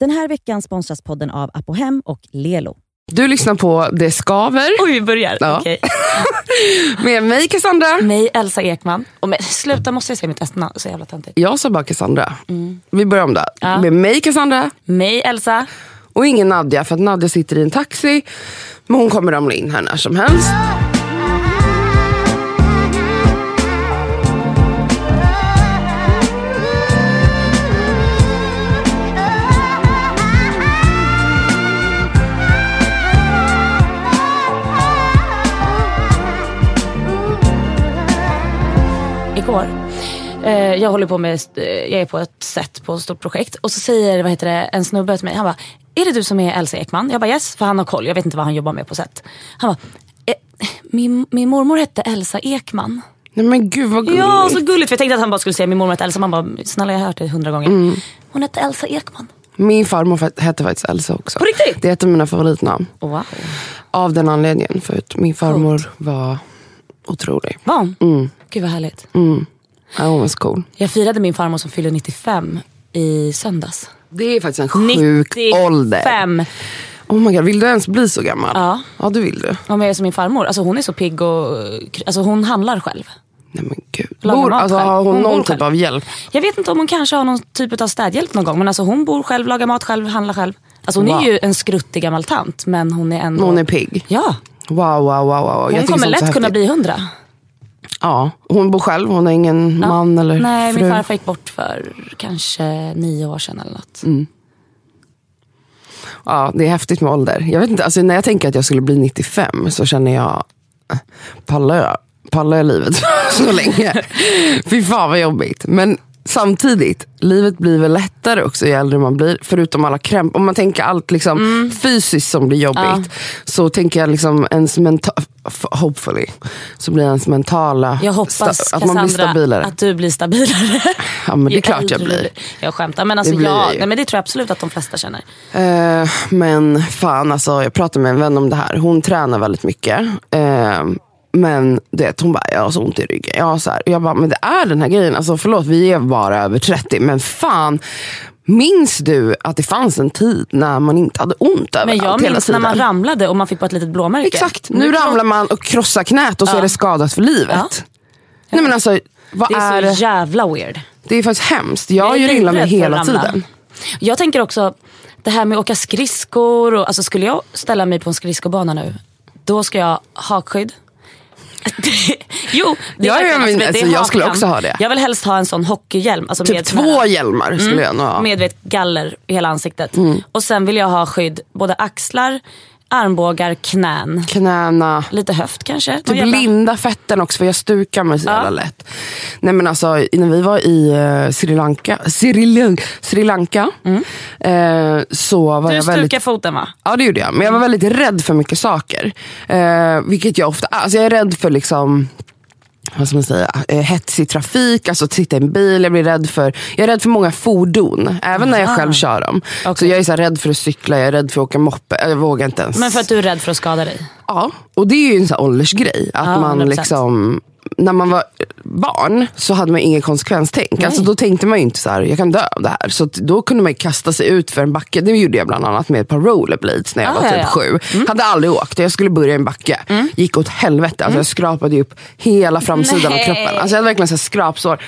Den här veckan sponsras podden av Apohem och Lelo. Du lyssnar på Det skaver Oj, vi börjar. Ja. Okej. med mig Cassandra. Mig, Elsa Ekman. Och men, sluta, måste jag säga mitt efternamn? Så jävla töntigt. Jag sa bara Cassandra. Vi börjar om det. Ja. Med mig Cassandra Mig, Elsa. och ingen Nadja för att Nadja sitter i en taxi. Men hon kommer ramla in här när som helst. Igår. Eh, jag håller på med, eh, jag är på ett set på ett stort projekt. Och så säger vad heter det, en snubbe till mig, han bara, är det du som är Elsa Ekman? Jag bara yes, för han har koll. Jag vet inte vad han jobbar med på set. Han bara, eh, min, min mormor hette Elsa Ekman. Nej men gud vad gulligt. Ja, så gulligt. För jag tänkte att han bara skulle säga min mormor hette Elsa. Man bara, snälla jag har hört det hundra gånger. Hon hette Elsa Ekman. Min farmor fa- hette faktiskt Elsa också. På riktigt? Det är ett av mina favoritnamn. Wow. Av den anledningen. För att min farmor var otrolig. Var hon? Mm. Gud vad härligt. Ja, hon var så cool. Jag firade min farmor som fyllde 95 i söndags. Det är faktiskt en sjuk 95. ålder. Oh my God, vill du ens bli så gammal? Ja. Ja, det vill du. Om jag är som min farmor. Alltså hon är så pigg och alltså hon handlar själv. Nej men gud. Bor, alltså, själv. har hon, Hon någon typ själv. av hjälp? Jag vet inte om hon kanske har någon typ av städhjälp någon gång. Men alltså hon bor själv, lagar mat själv, handlar själv. Alltså hon Wow. är ju en skruttig gammal tant. Men hon är ändå... Hon är pigg. Ja. Wow, wow, wow. wow. Hon kommer lätt kunna bli hundra. Ja, hon bor själv. Hon har ingen Ja. man eller Nej, fru. min farfar gick bort för kanske nio år sedan eller något. Mm. Ja, det är häftigt med ålder. Jag vet inte, alltså, när jag tänker att jag skulle bli 95 så känner jag, äh, pallar jag, pallar jag livet så länge? Fy fan vad jobbigt. Men samtidigt, livet blir väl lättare också ju äldre man blir. Förutom alla krämpor. Om man tänker allt liksom Mm. fysiskt som blir jobbigt. Så tänker jag liksom ens mentala, hopefully, så blir ens mentala, Jag hoppas sta- att man blir Cassandra, stabilare. att du blir stabilare. Ja men det är klart jag blir. Jag skämtar. Men alltså Det blir ja, jag nej, men det tror jag absolut att de flesta känner. Eh, men fan alltså, jag pratade med en vän om det här. Hon tränar väldigt mycket. Eh, men du vet, hon bara, jag har så ont i ryggen. Jag, så här, jag bara, men det är den här grejen. Alltså förlåt, vi är bara över 30. Men fan, minns du att det fanns en tid när man inte hade ont Men överallt jag hela minns när tiden? man ramlade och man fick bara ett litet blåmärke. Exakt, nu ramlar man och krossar knät och så Ja. är det skadat för livet. Nej men alltså, vad Det är är så jävla weird. Det är faktiskt hemskt. Jag, Jag är gör illa mig hela tiden. Jag tänker också, det här med att åka skridskor. Och, alltså skulle jag ställa mig på en skridskobana nu, då ska jag ha hakskydd. Jo, det Ja, verkligen- ja, men, alltså, jag skulle också ha det. Jag vill helst ha en sån hockeyhjälm. Alltså Typ med två här- hjälmar skulle jag nog ha. Med vet, galler i hela ansiktet. Mm. Och sen vill jag ha skydd både axlar, armbågar, knän. Knäna. Lite höft kanske. Typ jävla- linda fötten också för jag stukar mig så Ja. jävla lätt. Nej men alltså när vi var i uh, Sri Lanka, Sri, Sri Lanka eh, så var Mm. Du jag väldigt foten va? Ja det gjorde jag, men jag var väldigt rädd för mycket saker. Eh, vilket jag ofta är. Alltså, jag är rädd för liksom vad ska man säga, eh, hetsig trafik, alltså att sitta i en bil. Jag blir rädd för, jag är rädd för många fordon, även när jag själv kör dem. Så Okej. jag är så rädd för att cykla, jag är rädd för att åka moppe. Jag vågar inte ens. Men för att du är rädd för att skada dig? Ja, och det är ju en sån här åldersgrej. Att Ja, man 100%. liksom, när man var barn så hade man ingen konsekvenstänk. Alltså, då tänkte man ju inte så här, jag kan dö av det här. Så då kunde man ju kasta sig ut för en backe. Det gjorde jag bland annat med ett par rollerblades när jag Ah, var ja, typ ja. sju. Hade aldrig åkt. Jag skulle börja i en backe. Gick åt helvete. Alltså, Jag skrapade ju upp hela framsidan Nej. av kroppen. Alltså, jag hade verkligen så här skrapsår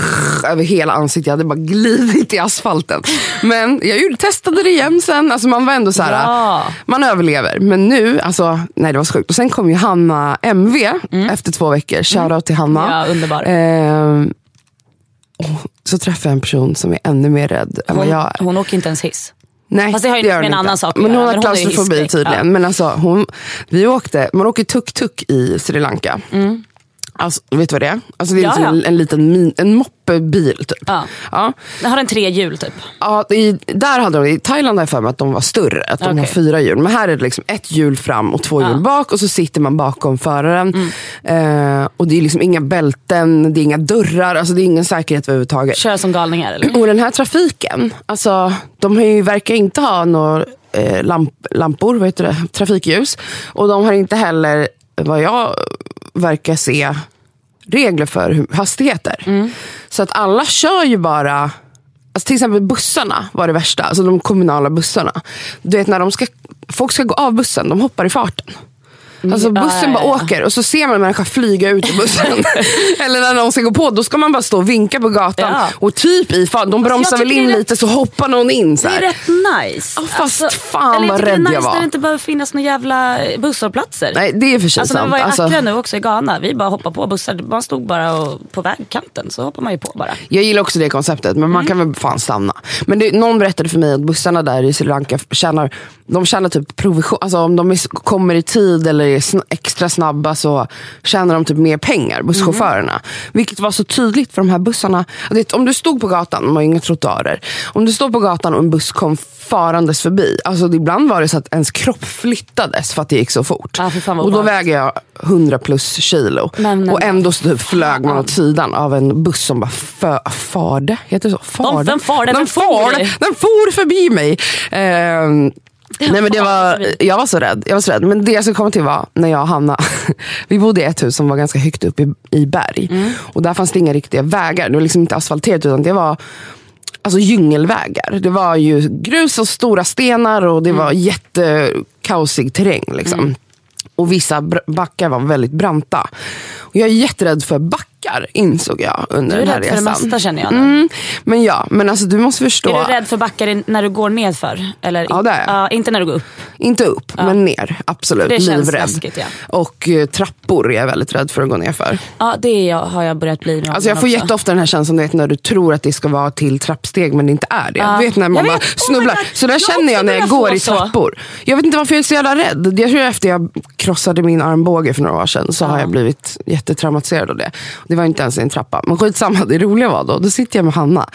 över hela ansiktet. Jag hade bara glidit i asfalten. Men jag gjorde, testade det igen sen. Alltså, man var ändå så här, Ja. man överlever. Men nu, alltså, nej det var så sjukt. Och sen kom ju Hanna MV efter två veckor. Shoutout till Hanna. Mm. Ja, underbar. Och så träffade jag en person som är ännu mer rädd än vad Hon, jag är. hon åker inte ens hiss. Nej, Fast det har ju gör med hon en inte. annan sak att Men hon har men hon klaustrofobi hisskräck, tydligen. ja. Men alltså, hon, vi åkte, man åker tuk-tuk i Sri Lanka. Alltså, vet du vad det är? Alltså, det är. Ja, liksom ja. En, en liten min, en moppebil typ. Ja. Ja. Den har en tre hjul typ. Ja, i, där hade de, I Thailand har jag för mig att de var större, att de Okej. har fyra hjul. Men här är det liksom ett hjul fram och två hjul bak och så sitter man bakom föraren. Mm. Eh, och det är liksom inga bälten, det är inga dörrar, alltså det är ingen säkerhet överhuvudtaget. Kör som galningar eller? Och den här trafiken, alltså, de har ju, verkar inte ha några eh, lamp, lampor, vad heter det? trafikljus. Och de har inte heller, vad jag verkar se, regler för hastigheter. Så att alla kör ju bara alltså till exempel bussarna var det värsta, alltså de kommunala bussarna. Du vet när de ska, folk ska gå av bussen, de hoppar i farten. Alltså Mm, bussen ja, bara åker och så ser man en människa flyga ut ur bussen. Eller när någon ska gå på, då ska man bara stå och vinka på gatan. Ja. Och typ i fart, de bromsar jag väl in lite så hoppar någon in. Så Det är här. rätt nice. Ja, fast fan eller jag vad tycker rädd det är jag nice var. när det inte behöver finnas några jävla busshållplatser. Nej det är för sig Alltså när vi sant. var i Alltså, Accra nu också i Ghana, vi bara hoppade på bussar. Man stod bara och, på vägkanten så hoppar man ju på bara. jag gillar också det konceptet men Mm. man kan väl fan stanna. Men det, någon berättade för mig att bussarna där i Sri Lanka tjänar, de tjänar typ provision, alltså om de kommer i tid eller är sn- extra snabba så tjänar de typ mer pengar, busschaufförerna. Mm. Vilket var så tydligt för de här bussarna. Vet, om du stod på gatan, de har ju inga trottoarer. Om du stod på gatan och en buss kom farandes förbi. Alltså ibland var det så att ens kropp flyttades för att det gick så fort. Vad och då väger jag 100 plus kilo. Men- men- och ändå så typ flög man åt sidan av en buss som bara fö- farde. Heter det så? Farde? den farde, den, den farde. den for förbi mig. Ehm, nej men det var, jag var så rädd. Jag var så rädd. Men det jag skulle komma till var när jag och Hanna, vi bodde i ett hus som var ganska högt upp i, i berg. Mm. Och där fanns det inga riktiga vägar. Det var liksom inte asfalterat utan det var alltså djungelvägar. Det var ju grus och stora stenar och det Mm. var jättekaosig terräng. Liksom. Och vissa backar var väldigt branta. Och jag är jätterädd för backar insåg jag under Du är den här rädd för det resan. mesta känner jag nu. Mm, men ja, men alltså du måste förstå. Är du rädd för backar när du går nedför? Eller Ja, det är jag. Ja, inte när du går upp. Inte upp, men ner. Absolut. Det känns Livrädd. läskigt, ja. Och eh, trappor är jag väldigt rädd för att gå ner för. Ja, det är jag, har jag börjat bli Alltså jag får också. jätteofta den här känslan du vet, när du tror att det ska vara till trappsteg men det inte är det. Ja. Du vet när man Jag bara vet. Oh snubblar. God. så där Jag känner jag när jag börjar går i så. trappor. Jag vet inte varför jag är så jävla rädd. Jag tror efter jag krossade min armbåge för några år sedan så har jag blivit jättetraumatiserad av det. Det var inte ens en trappa. Men skitsamma, det roliga var då, då sitter jag med Hanna.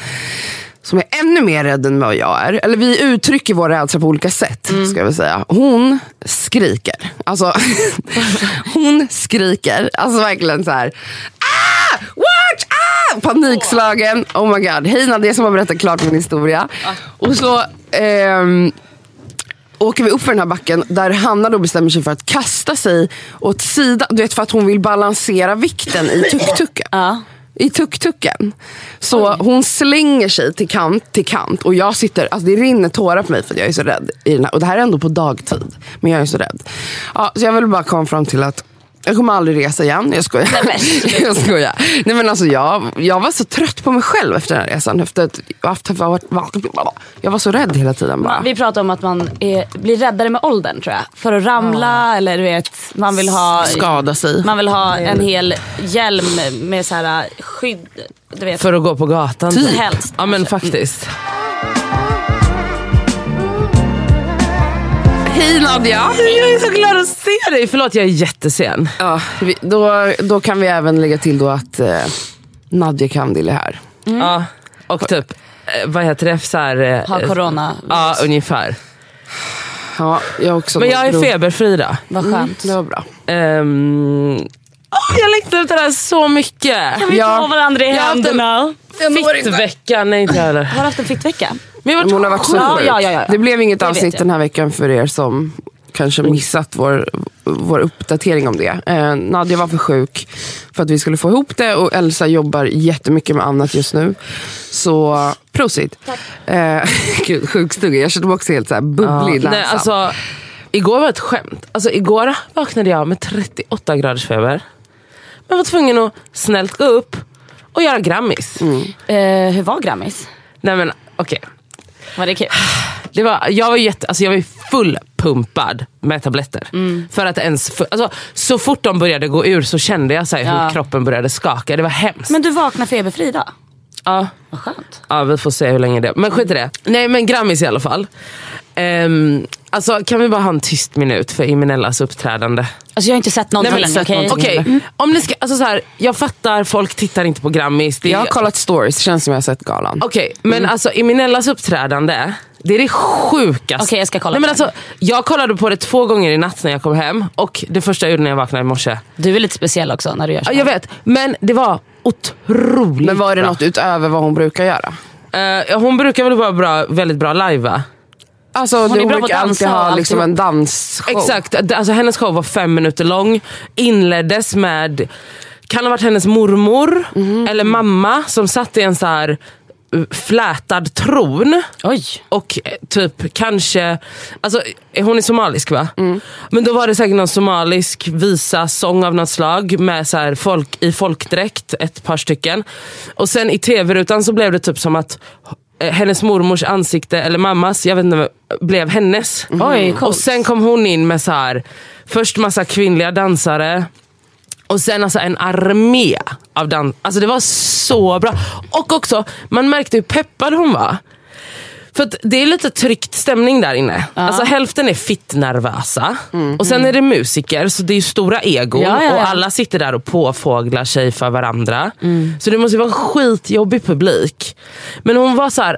Som är ännu mer rädd än vad jag är. Eller vi uttrycker vår rädsla på olika sätt. Mm. Ska vi säga. Hon skriker. Alltså, hon skriker. Alltså verkligen så här. Ah! Watch! Ah! Panikslagen. Oh my god. Hej Nadia som har berättat klart min historia. Och så ehm, åker vi upp för den här backen där Hanna då bestämmer sig för att kasta sig åt sidan. Du vet för att hon vill balansera vikten i tuk-tuken. Ja. I tuk-tuken. Så hon slänger sig till kant till kant och jag sitter, alltså det rinner tårar på mig för att jag är så rädd. I den här, och det här är ändå på dagtid. Men jag är så rädd. Ja, så jag vill bara komma fram till att jag kommer aldrig resa igen. Jag skojar. jag skojar. Nej, men alltså, jag, jag var så trött på mig själv efter den här resan. Efter att jag, haft, jag var så rädd hela tiden. Bara. Vi pratar om att man är, blir räddare med åldern tror jag. För att ramla eller du vet, man vill ha, Skada sig. man vill ha en hel hjälm med så här skydd. Du vet. För att gå på gatan. Typ. Helst, Ja men faktiskt. Hej Nadja! Jag är så glad att se dig. Förlåt jag är jättesen. Ja, vi, då, då kan vi även lägga till då att eh, Nadja Kandil är här. Ja, och typ, eh, vad heter det? Så här, eh, Ha corona. Ja, ungefär. Ja, jag har också Men jag är feberfri då. Vad skönt. Det var bra. Ehm, åh, jag längtar efter det här så mycket. Kan vi Ja. ta varandra i Jag har händerna? Fittveckan, nej inte jag heller. Har du haft en fitt vecka? Men Men hon har varit så Ja, sjuk. ja, ja, ja. Det blev inget Det avsnitt den här veckan för er som kanske missat vår, vår uppdatering om det. Eh, Nadja var för sjuk för att vi skulle få ihop det och Elsa jobbar jättemycket med annat just nu. Så prosit. Eh, gud, sjukstuga. Jag kände mig också helt så här bubblig i näsan. Nej, alltså, igår var ett skämt. Alltså, igår vaknade jag med 38 graders feber. Men var tvungen att snällt gå upp och göra Grammis. Eh, hur var Grammis? Nej men okej. Var det kul? Det var, jag var jätte, alltså jag var fullpumpad med tabletter. Mm. För att ens, fu- alltså, så fort de började gå ur så kände jag så Ja. hur kroppen började skaka. Det var hemskt. Men du vaknar feberfri då? Ja. Vad skönt. Ja, vi får se hur länge det är. Men skit i det. Nej men Grammis i alla fall. Um, alltså kan vi bara ha en tyst minut för Imenellas uppträdande? Alltså jag har inte sett någonting. Nej, men, okej? Okej, om ni ska, alltså så här, jag fattar folk tittar inte på Grammis. Det är- Jag har kollat stories, det känns som jag har sett galan. Okej, men alltså Imenellas uppträdande, det är det sjukaste. Okej, jag ska kolla Nej, men alltså, Jag kollade på det två gånger i natt när jag kom hem och det första jag gjorde när jag vaknade i morse. Du är lite speciell också när du gör så. Ja, jag vet, men det var otroligt Men var det bra. något utöver vad hon brukar göra? Ja, hon brukar väl vara bra, väldigt bra live va? Alltså, Hon är hon, hon bra på brukar alltid ha liksom en dansshow. Exakt, alltså, hennes show var fem minuter lång. Inleddes med, kan ha varit hennes mormor Mhm. eller mamma som satt i en så här flätad tron. Oj. Och eh, typ kanske, alltså hon är somalisk va? Men då var det säkert någon somalisk visa, sång av något slag med så här folk i folkdräkt, ett par stycken. Och sen i tv-rutan så blev det typ som att eh, hennes mormors ansikte, eller mammas, jag vet inte, blev hennes. Oj, coolt. Och sen kom hon in med så här, först massa kvinnliga dansare, och sen alltså en armé av dans. Alltså det var så bra. Och också, man märkte hur peppad hon var. För det är lite tryckt stämning där inne. Alltså hälften är fitt nervösa. Och sen är det musiker, så det är ju stora egon. Ja, ja, ja. Och alla sitter där och påfåglar sig för varandra. Så det måste ju vara en skitjobbig publik. Men hon var så här.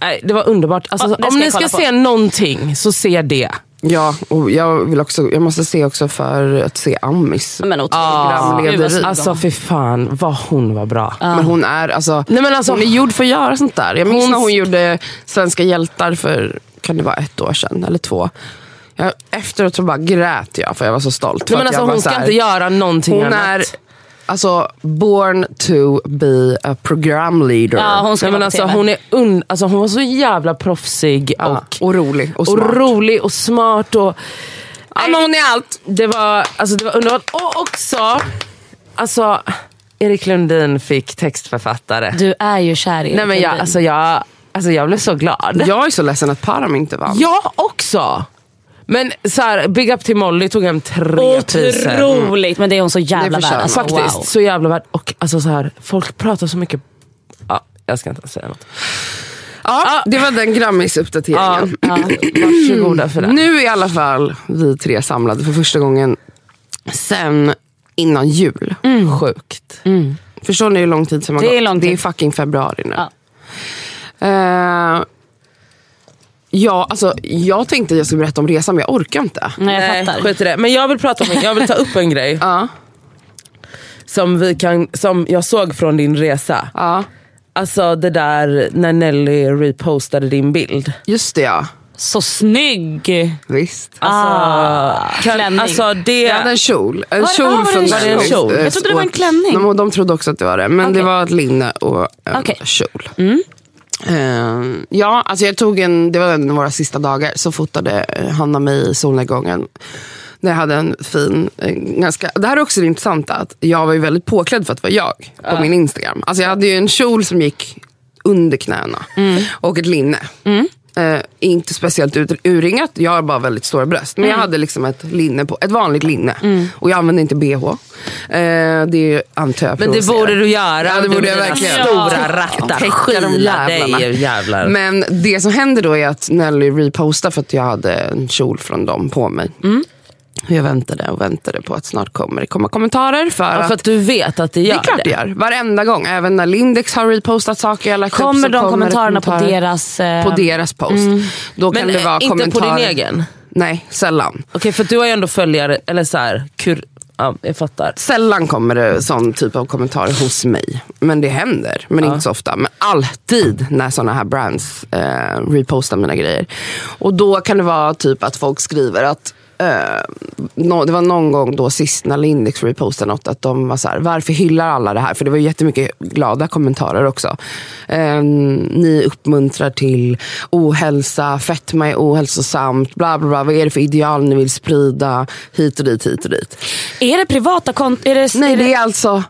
Nej, det var underbart. Alltså, ska om ni ska på. se någonting, så se det. Ja, och jag, vill också, jag måste se också för att se Amis. Men. Gud, snygg Alltså hon fy fan vad hon var bra. Men hon är, alltså, Nej, men alltså- hon är gjord för att göra sånt där. Jag minns Hon- när hon gjorde Svenska hjältar för, kan det vara ett år sedan eller två. Jag, efteråt så bara grät jag för jag var så stolt. Nej, men alltså, hon ska här- inte göra någonting Hon annat. är alltså born to be a program leader. Ja, hon ska Nej, men alltså, hon, är un, alltså, hon var så jävla proffsig Ja, och, och rolig och och smart. rolig och smart. Och, ja, men hon är allt. det, var, alltså, det var underbart. Och också, alltså, Erik Lundin fick textförfattare. Du är ju kär i Nej, men jag, Lundin. alltså, jag, alltså, jag blev så glad. Jag är så ledsen att Param inte vann. Jag också. Men så här, big up till Molly, tog hem tre priser. Otroligt, men det är hon så jävla värd. Alltså, Faktiskt, wow. så jävla värd. Och alltså, så här, folk pratar så mycket. Ja, jag ska inte säga något. Ja, det var den Grammis-uppdateringen. ja, varsågoda för det. Nu är i alla fall vi tre samlade för första gången sen innan jul. Sjukt. Förstår ni hur lång tid som har Det är gått? Det är fucking februari nu. Ja. Eh, ja, alltså, jag tänkte att jag skulle berätta om resan men jag orkar inte. Nej, jag fattar. skit i det. Men jag vill prata om, jag vill ta upp en grej Ja, som, vi kan, som jag såg från din resa. ja, Alltså det där när Nelly repostade din bild. just det ja. Så snygg! Visst. Ah, Kan, klänning. alltså det... Jag hade en kjol. En Var- kjol ah, var det från en kjol? Jag trodde det var en klänning. De, de trodde också att det var det. Men det Okej. var ett linne och en Okej. Mm. Eh, ja, alltså jag tog en, det var en av våra sista dagar, så fotade eh, Hanna mig i solnedgången. När jag hade en fin, eh, ganska, det här är också det intressanta, att jag var ju väldigt påklädd för att vara jag på min Instagram. Alltså jag hade ju en kjol som gick under knäna Mm. och ett linne. Eh, inte speciellt ut, urringat, jag har bara väldigt stora bröst. Men jag Mm. hade liksom ett linne på, ett vanligt linne. Och jag använde inte bh. Eh, det antar jag Men det borde du göra. Ja, det borde jag verkligen. Stora rattar. De jävlarna. dig jävlar. Men det som händer då är att Nelly repostar för att jag hade en kjol från dem på mig. Mm. Jag väntade och väntade på att snart kommer det komma kommentarer. För, ja, för att du vet att det det gör är klart det gör. Varenda gång. Även när Lindex har repostat saker jag lagt upp, Kommer så de kommer det kommentarerna på kommentarer deras... eh, på deras post. Då Men kan det vara inte på kommentarer. din egen? Nej, sällan. Okej, för du har ju ändå följare, eller så här, kur, ja, jag fattar. Sällan kommer det sån typ av kommentarer hos mig. Men det händer, men inte så ofta. Men alltid när såna här brands eh, repostar mina grejer. Och då kan det vara typ att folk skriver att eh, nå- det var någon gång då sist när Lindex repostade något att de var så här, varför hyllar alla det här? För det var ju jättemycket glada kommentarer också. Eh, ni uppmuntrar till ohälsa, fetma är ohälsosamt, bla bla bla. Vad är det för ideal ni vill sprida? Hit och dit, hit och dit. Är det privata konton? Är det, Nej det är alltså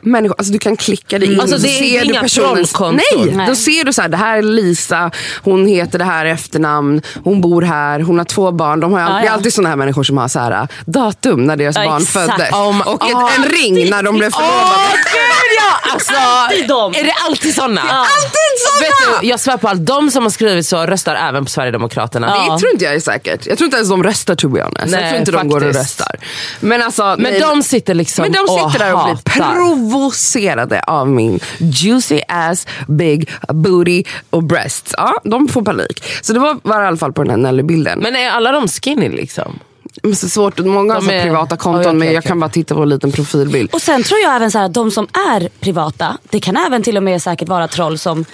människor, alltså du kan klicka dig in Alltså, och det är ser du inga personens... Nej, Nej. då ser du så här, det här är Lisa, hon heter det här efternamn, hon bor här, hon har två barn. De har, Ja, Det är ja. alltid såna här människor som har så här, datum när deras Ja, barn exakt. föddes. Oh och ett, ah, en ring när de blev förlovade. Åh gud ja! Alltså, Alltid dem. Är det alltid såna? Alltid såna! Vet du, jag svär på allt, de som har skrivit så röstar även på Sverigedemokraterna. Ja. Det tror inte jag är säkert. Jag tror inte ens de röstar to be honest. jag Nej, tror inte de går och faktiskt. röstar. Men, alltså, Men nej, de sitter liksom Men de sitter där och blir hatar. Provocerade av min juicy ass, big booty och breasts. Ja, de får panik. Så det var, var i alla fall på den här Nelly-bilden. Men, är alla de skinny liksom? men så svårt, många har är- privata konton Oj, okej, men jag okej. kan bara titta på en liten profilbild. Och sen tror jag även så här att de som är privata, det kan även till och med säkert vara troll som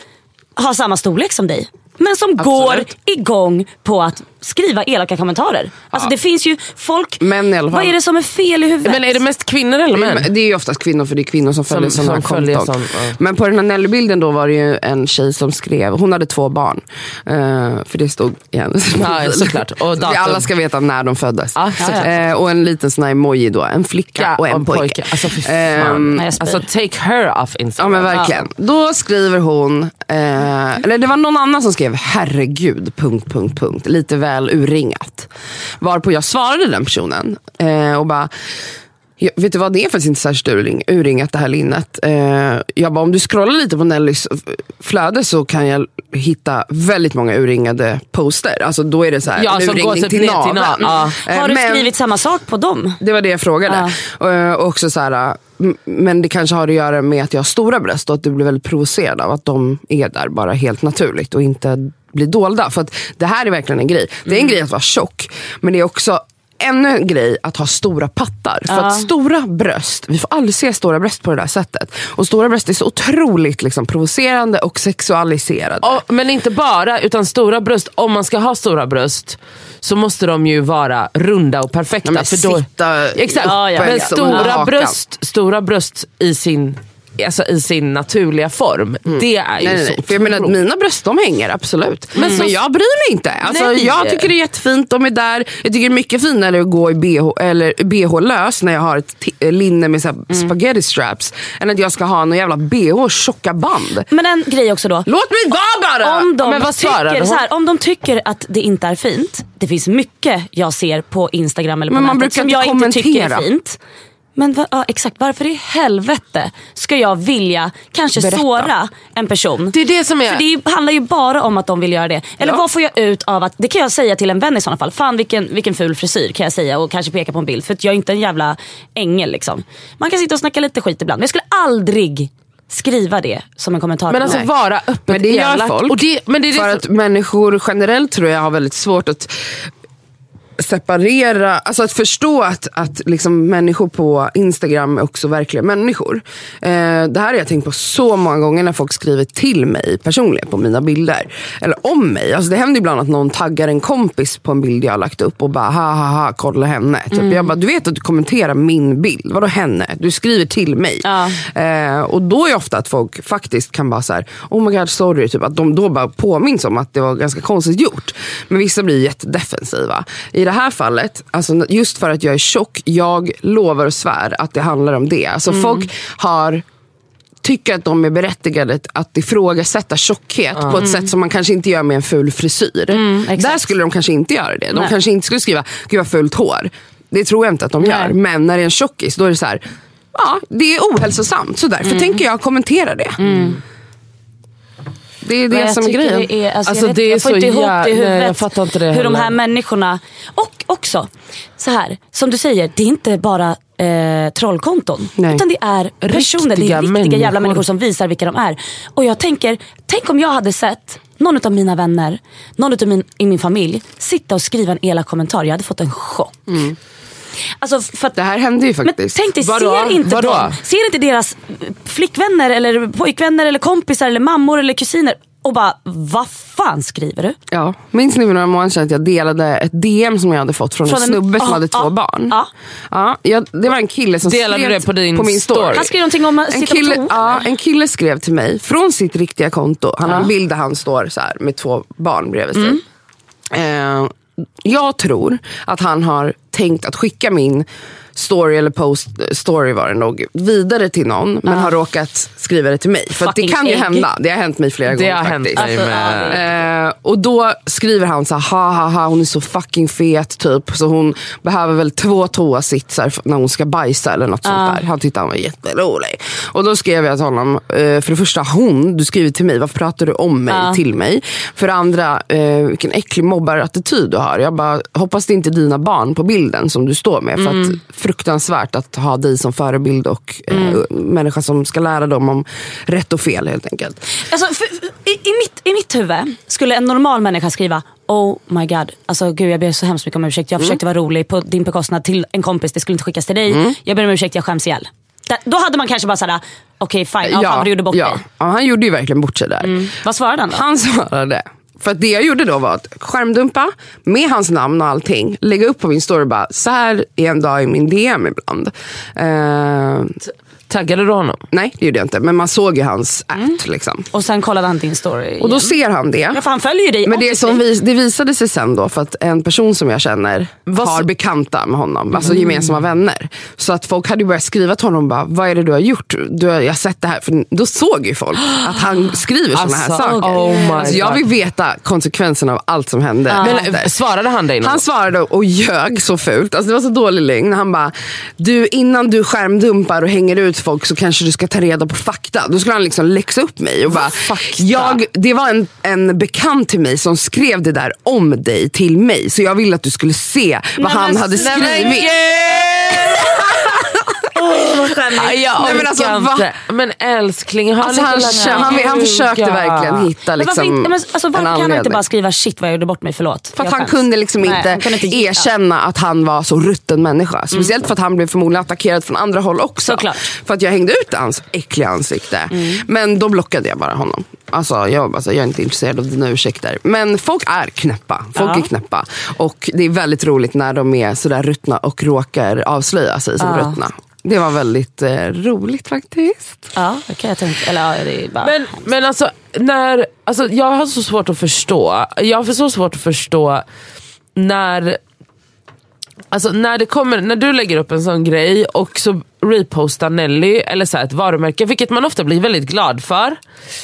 har samma storlek som dig. Men som går igång på att skriva elaka kommentarer. Alltså det finns ju folk, Män i alla fall. vad är det som är fel i huvudet? Men är det mest kvinnor eller män? Det är ju oftast kvinnor för det är kvinnor som följer Som- sådana här som följer konton. sån, ja. Men på den här Nelly-bilden då var det ju en tjej som skrev, hon hade två barn. Eh, för det stod i hennes Ja, såklart. Och datum. alla ska veta när de föddes. Ja, såklart. Eh, och en liten sån här emoji då, en flicka och en pojke. Alltså fy fan. Nej, jag spyr. alltså take her off Ja Instagram. men verkligen. Då skriver hon, eh, eller det var någon annan som skrev herregud, punkt, punkt, punkt. Lite väl urringat. Varpå jag svarade den personen eh, och bara, "Ja, vet du vad, det är faktiskt inte särskilt urring, urringat det här linnet. Eh, jag bara, om du scrollar lite på Nellys flöde så kan jag hitta väldigt många urringade poster. Alltså då är det så här, Ja, en urringning typ till ner till naveln. naveln. Ja. Eh, Har du men- skrivit samma sak på dem? det var det jag frågade. Eh, Och också så här, men det kanske har att göra med att jag har stora bröst och att du blir väldigt provocerad av att de är där bara helt naturligt och inte blir dolda. För att det här är verkligen en grej. Det är en grej att vara tjock, men det är också ännu en grej att ha stora pattar. För att stora bröst, vi får aldrig se stora bröst på det där sättet. Och stora bröst är så otroligt liksom, provocerande och sexualiserade. Och, men inte bara, utan stora bröst. Om man ska ha stora bröst så måste de ju vara runda och perfekta. Ja, men för då, sitta exakt. Ja, ja. Men stora bröst, stora bröst i sin, alltså i sin naturliga form, det är ju Nej, så nej. För jag menar, mina bröst de hänger absolut. Men, så- jag bryr mig inte. Alltså, Nej. jag tycker det är jättefint, de är där. Jag tycker det är mycket finare att gå i bh, eller bh lös när jag har ett t- linne med så här Mm. spaghetti straps. Än att jag ska ha någon jävla bh och tjocka band. Men en grej också då. Låt mig vara bara! Om de, Men tycker, så här, om de tycker att det inte är fint. Det finns mycket jag ser på Instagram eller på Men man nätet brukar som jag inte tycker är fint. Men va, ja, exakt, varför i helvete ska jag vilja kanske Berätta. såra en person? Det är det som är... För det handlar ju bara om att de vill göra det. Eller Ja. vad får jag ut av att, det kan jag säga till en vän i sådana fall. Fan vilken, vilken ful frisyr kan jag säga och kanske peka på en bild. För att jag är inte en jävla ängel liksom. Man kan sitta och snacka lite skit ibland. Men jag skulle aldrig skriva det som en kommentar. Men alltså vara öppet Men det gör elak. folk. Och det, men det är det För som- att människor generellt tror jag har väldigt svårt att separera, alltså att förstå att, att liksom människor på Instagram är också verkliga människor. Eh, det här har jag tänkt på så många gånger när folk skriver till mig personligen på mina bilder. Eller om mig. Alltså det händer ibland att någon taggar en kompis på en bild jag har lagt upp och bara ha ha ha kolla henne. Typ. Jag bara, du vet att du kommenterar min bild, vadå henne? Du skriver till mig. Ja. Eh, och då är ofta att folk faktiskt kan bara så här, oh my god sorry, typ, att de då bara påminns om att det var ganska konstigt gjort. Men vissa blir jättedefensiva. I det här fallet, alltså, just för att jag är tjock, jag lovar och svär att det handlar om det. Alltså folk har tycker att de är berättigade att ifrågasätta tjockhet på ett sätt som man kanske inte gör med en ful frisyr. exakt. Där skulle de kanske inte göra det. De Nej. kanske inte skulle skriva, gud vad fult hår. Det tror jag inte att de gör. Nej. Men när det är en tjockis, då är det så här, ja det är ohälsosamt. Så därför tänker jag kommentera det. Det är det som är grejen. Det är, alltså, Alltså, jag, vet, det är jag får så inte ihop jä- det i nej, jag huvudet. fattar inte det hur de här heller. människorna, och också så här, som du säger, det är inte bara eh, trollkonton. Nej. Utan det är personer, det Riktiga är riktiga människor. jävla människor som visar vilka de är. Och jag tänker, tänk om jag hade sett någon av mina vänner, någon av min, i min familj sitta och skriva en elak kommentar. Jag hade fått en chock. Alltså för att, Det här händer ju men faktiskt. tänk dig, Vadå? ser inte, Vadå? de, ser inte deras flickvänner eller pojkvänner eller kompisar eller mammor eller kusiner och bara, vad fan skriver du? Ja. Minns ni för några månader sedan att jag delade ett DM som jag hade fått från, Från en en- snubbe som ja, hade två ja, barn? ja. Ja, jag, det var en kille som Delade skrev det på din på min story. story? Han skrev någonting om att En sitta kille, på ja, en kille skrev till mig från sitt riktiga konto. Han har en bild där han står så här med två barn bredvid sig. Mm. Eh, jag tror att han har tänkt att skicka min story eller post, story var det nog, vidare till någon. Men har råkat skriva det till mig. För att det kan ju ägg. hända. Det har hänt mig flera Det gånger faktiskt. med... Eh, och då skriver han så här, ha ha ha hon är så fucking fet typ. Så hon behöver väl två toasitsar när hon ska bajsa eller något sånt där. Han tyckte han var jätterolig. Och då skrev jag till honom, eh, för det första hon, du skriver till mig, varför pratar du om mig Ja. till mig? För det andra, eh, vilken äcklig mobbarattityd du har. Jag bara, hoppas det inte är dina barn på bilden som du står med. För att fruktansvärt att ha dig som förebild och eh, människa som ska lära dem om rätt och fel helt enkelt. Alltså, för, i, i, mitt, I mitt huvud skulle en normal människa skriva Oh my god, alltså gud jag ber så hemskt mycket om ursäkt. Jag försökte vara rolig på din bekostnad till en kompis, det skulle inte skickas till dig. Jag ber om ursäkt, jag skäms ihjäl. Där, då hade man kanske bara såhär, okej fine, ja, fan vad du gjorde bort ja. dig. ja, han gjorde ju verkligen bort sig där. Vad svarade han då? Han svarade, för att det jag gjorde då var att skärmdumpa med hans namn och allting. Lägga upp på min story bara, så här är en dag i min DM ibland. Eh, Taggade du honom? nej det gjorde jag inte, men man såg ju hans act. Liksom. Och sen kollade han din story Och då igen. ser han det. Ja för han följer ju dig. Men det, som vis, det visade sig sen då, för att en person som jag känner Vad har så- bekanta med honom, alltså Mm. gemensamma vänner. Så att folk hade börjat skriva till honom, bara, vad är det du har gjort? Du har, jag har sett det här. För då såg ju folk att han skriver här Alltså, saker. oh my alltså, jag vill veta konsekvenserna av allt som hände. Men, efter. eh, svarade han dig något? Han svarade och ljög så fult. Alltså det var så dålig lögn. Han bara, du innan du skärmdumpar och hänger ut folk så kanske du ska ta reda på fakta. Då skulle han liksom läxa upp mig. Och bara, Fakta? jag, det var en, en bekant till mig som skrev det där om dig till mig. Så jag ville att du skulle se vad han men hade snälla skrivit. Aj, jag Nej, men alltså, va? Men älskling, ha Alltså, han, han, han ljuga. försökte verkligen hitta Men varför, liksom, inte, men, alltså, varför kan han inte bara skriva shit vad jag gjorde bort mig, förlåt. För att han kunde liksom Nej, inte, han kunde inte erkänna att han var så rutten människa. Speciellt för att han blev förmodligen attackerad från andra håll också. Såklart. För att jag hängde ut hans äckliga ansikte. Men då blockade jag bara honom. Alltså jag, alltså, jag är inte intresserad av dina ursäkter. Men folk är knäppa. Folk Ja. är knäppa. Och det är väldigt roligt när de är sådär ruttna och råkar avslöja sig som Ja. ruttna. Det var väldigt eh, roligt faktiskt. Ja, det kan jag tänka. Eller ja, det är bara... Men, men alltså, när, alltså, jag har så svårt att förstå. Jag har så svårt att förstå när Alltså när, det kommer, när du lägger upp en sån grej och så repostar Nelly eller så här ett varumärke, vilket man ofta blir väldigt glad för.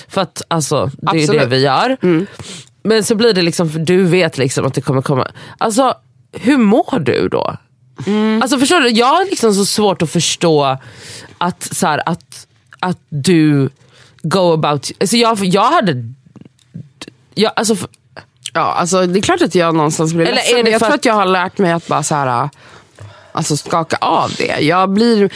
För att alltså, det är ju det Absolut. vi gör. Men så blir det liksom, för du vet liksom att det kommer komma. Alltså hur mår du då? Alltså förstår du, jag har liksom så svårt att förstå att, så här, att, att du go about, alltså jag, jag hade, jag, alltså, Ja, alltså, det är klart att jag någonstans blir Eller ledsen. är det jag tror att- att jag har lärt mig att bara så här, alltså, skaka av det. Jag blir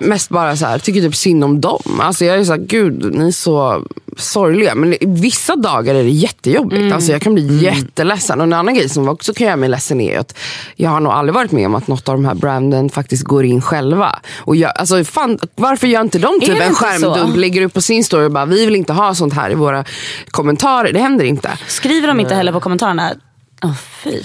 mest bara så här, tycker typ synd om dem. Alltså, jag är så här, gud ni är så sorgliga. Men vissa dagar är det jättejobbigt. Mm. Alltså, jag kan bli jätteledsen. Och en annan grej som också kan göra mig ledsen är att jag har nog aldrig varit med om att något av de här branden faktiskt går in själva. Och jag, alltså, fan, varför gör inte de typ en skärmdump, lägger upp på sin story och bara vi vill inte ha sånt här i våra kommentarer. Det händer inte. Skriver de inte heller på kommentarerna? Oh.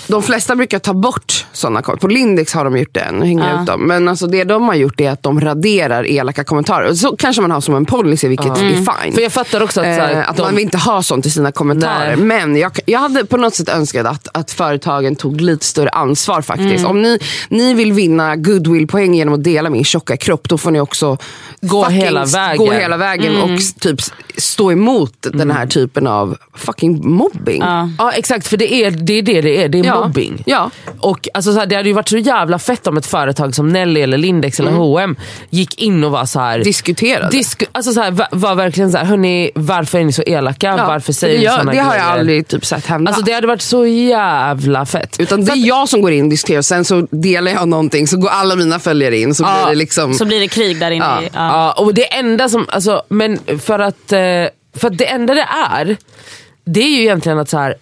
De flesta brukar ta bort sådana kommentarer. På Lindex har de gjort det, nu hänger Ja. ut dem. Men alltså det de har gjort är att de raderar elaka kommentarer. Så kanske man har som en policy, vilket är fine. för jag fattar också att, här, Eh, att de, man vill inte ha sånt i sina kommentarer. Nej. Men jag, jag hade på något sätt önskat att, att företagen tog lite större ansvar faktiskt. Mm. Om ni, ni vill vinna goodwill-poäng genom att dela min tjocka kropp, då får ni också Gå hela vägen. gå hela vägen Mm. och typ stå emot den här typen av fucking mobbing. Ja. ja exakt för det är det är det, det är, det är Ja. mobbing. Ja. Och alltså, så här, det hade ju varit så jävla fett om ett företag som Nelly eller Lindex eller H&M gick in och var så här. Diskuterade. Disk, alltså så här, va- var verkligen så här, hörni, varför är ni så elaka? Ja, varför för säger det ni gör- såna Det har grejer? jag aldrig typ sett hända. Alltså det hade varit så jävla fett. Utan det är jag som går in och diskuterar sen så delar jag någonting så går alla mina följare in. Så Ja, blir det liksom... Så blir det krig där inne. Ja. i- Ja. och det enda som, alltså, men för att, eh, för att det enda det är, det är ju egentligen att så här,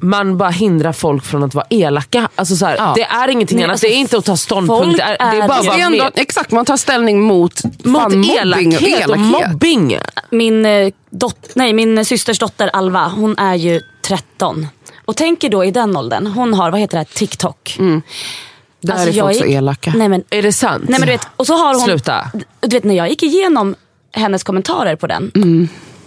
man bara hindrar folk från att vara elaka. Alltså så här, Ja. Det är ingenting Nej, annat, alltså, det är inte att ta ståndpunkt. Det är, det är bara det är ändå, med. exakt, man tar ställning mot, Mot fan, mobbing elakhet och elakhet. mobbing. Min, eh, dot, nej, min systers dotter Alva, hon är ju 13. Och tänker då i den åldern, hon har, vad heter det, här, TikTok. Där Alltså, är jag folk så gick- elaka. Nej men, Är det sant? nej, men du vet, och så har hon, Sluta. Du vet när jag gick igenom hennes kommentarer på den.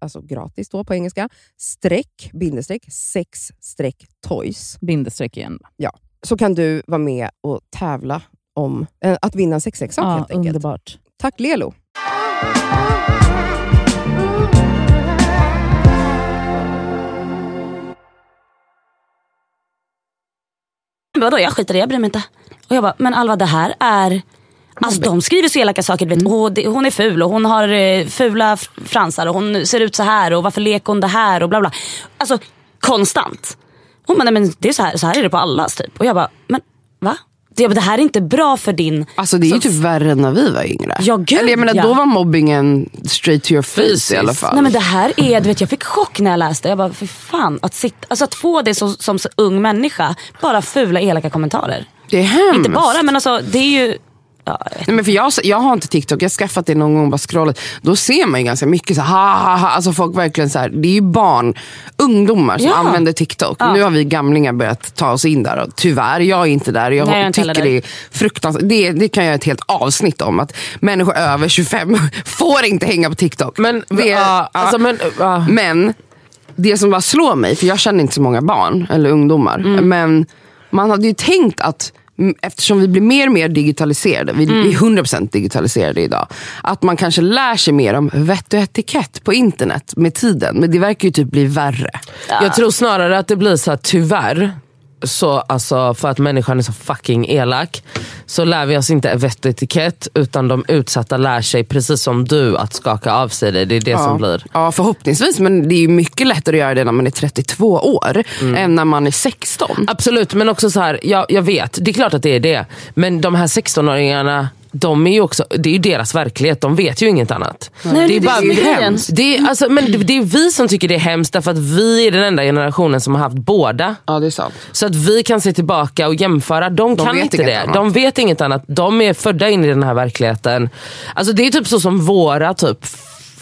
alltså gratis då på engelska, streck, bindestreck, sex streck toys. Bindestreck igen. Så kan du vara med och tävla om eh, att vinna en sexleksak Ja, helt enkelt. underbart. Tack Lelo! Vadå, jag skiter i det, jag bryr mig inte. Och jag bara, men Alva det här är... Alltså de skriver så elaka saker. Vet. Åh, det, hon är ful och hon har eh, fula fransar och hon ser ut så här och varför leker hon det här och bla bla. Alltså konstant. Hon bara, nej men det är så här, så här är det på allas typ. Och jag bara, men va? Det, det här är inte bra för din... Alltså det är ju typ värre än när vi var yngre. Ja, gud, Eller jag menar, ja. då var mobbingen straight to your face Fysiskt. i alla fall. Nej men det här är, du vet jag fick chock när jag läste. Jag bara, för fan. Att, sitta, alltså, att få det så, som så ung människa, bara fula elaka kommentarer. det är hemskt. Inte bara men alltså det är ju... Nej, men för jag, jag har inte TikTok, jag har skaffat det någon gång bara scrollat. Då ser man ju ganska mycket så här, ha, ha, ha. Alltså folk verkligen så här, det är ju barn, ungdomar som Ja. använder TikTok. Ja. Nu har vi gamlingar börjat ta oss in där. Och tyvärr, jag är inte där. Jag Nej, jag tycker det är fruktansvärt. Det, det kan jag göra ett helt avsnitt om. Att människor över 25 får inte hänga på TikTok. Men, det, ja, alltså, men, ja. men det som bara slår mig, för jag känner inte så många barn eller ungdomar, Mm. men man hade ju tänkt att Eftersom vi blir mer och mer digitaliserade, vi, Mm. är 100% digitaliserade idag, att man kanske lär sig mer om vett och etikett på internet med tiden. Men det verkar ju typ bli värre. Jag tror snarare att det blir så här, tyvärr, så, alltså, för att människan är så fucking elak, så lär vi oss inte vett och etikett utan de utsatta lär sig precis som du att skaka av sig det. Det är det som blir. Ja förhoppningsvis men det är mycket lättare att göra det när man är 32 år Mm. än när man är 16. Absolut, men också så här, jag, jag vet, det är klart att det är det. Men de här 16-åringarna, de är ju också, det är ju deras verklighet, de vet ju inget annat. Nej, det är bara, det är det, är, alltså, men det, det är vi som tycker det är hemskt därför att vi är den enda generationen som har haft båda. Ja det är sant. Så att vi kan se tillbaka och jämföra. De, De kan inte det. annat. De vet inget annat. De är födda in i den här verkligheten. Alltså det är typ så som våra typ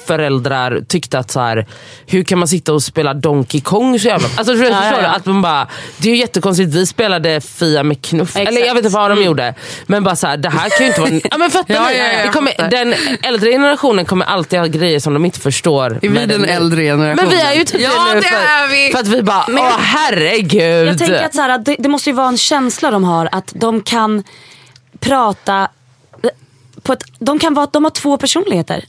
föräldrar tyckte att så här, hur kan man sitta och spela Donkey Kong så jävla... Alltså, förstår Ja, ja, ja. Att man bara, det är ju jättekonstigt, vi spelade Fia med knuff. Exakt. Eller jag vet inte vad de gjorde. Men bara så här, det här kan ju inte vara... Ja, men fattar Ja, ni? ja, kommer, den äldre generationen kommer alltid ha grejer som de inte förstår. Är vi med den äldre generationen? Men vi är ju typ Ja, det nu för, är vi. för att vi bara, åh herregud. Jag tänker att så här, det, det måste ju vara en känsla de har att de kan prata på ett, de kan vara, de har två personligheter.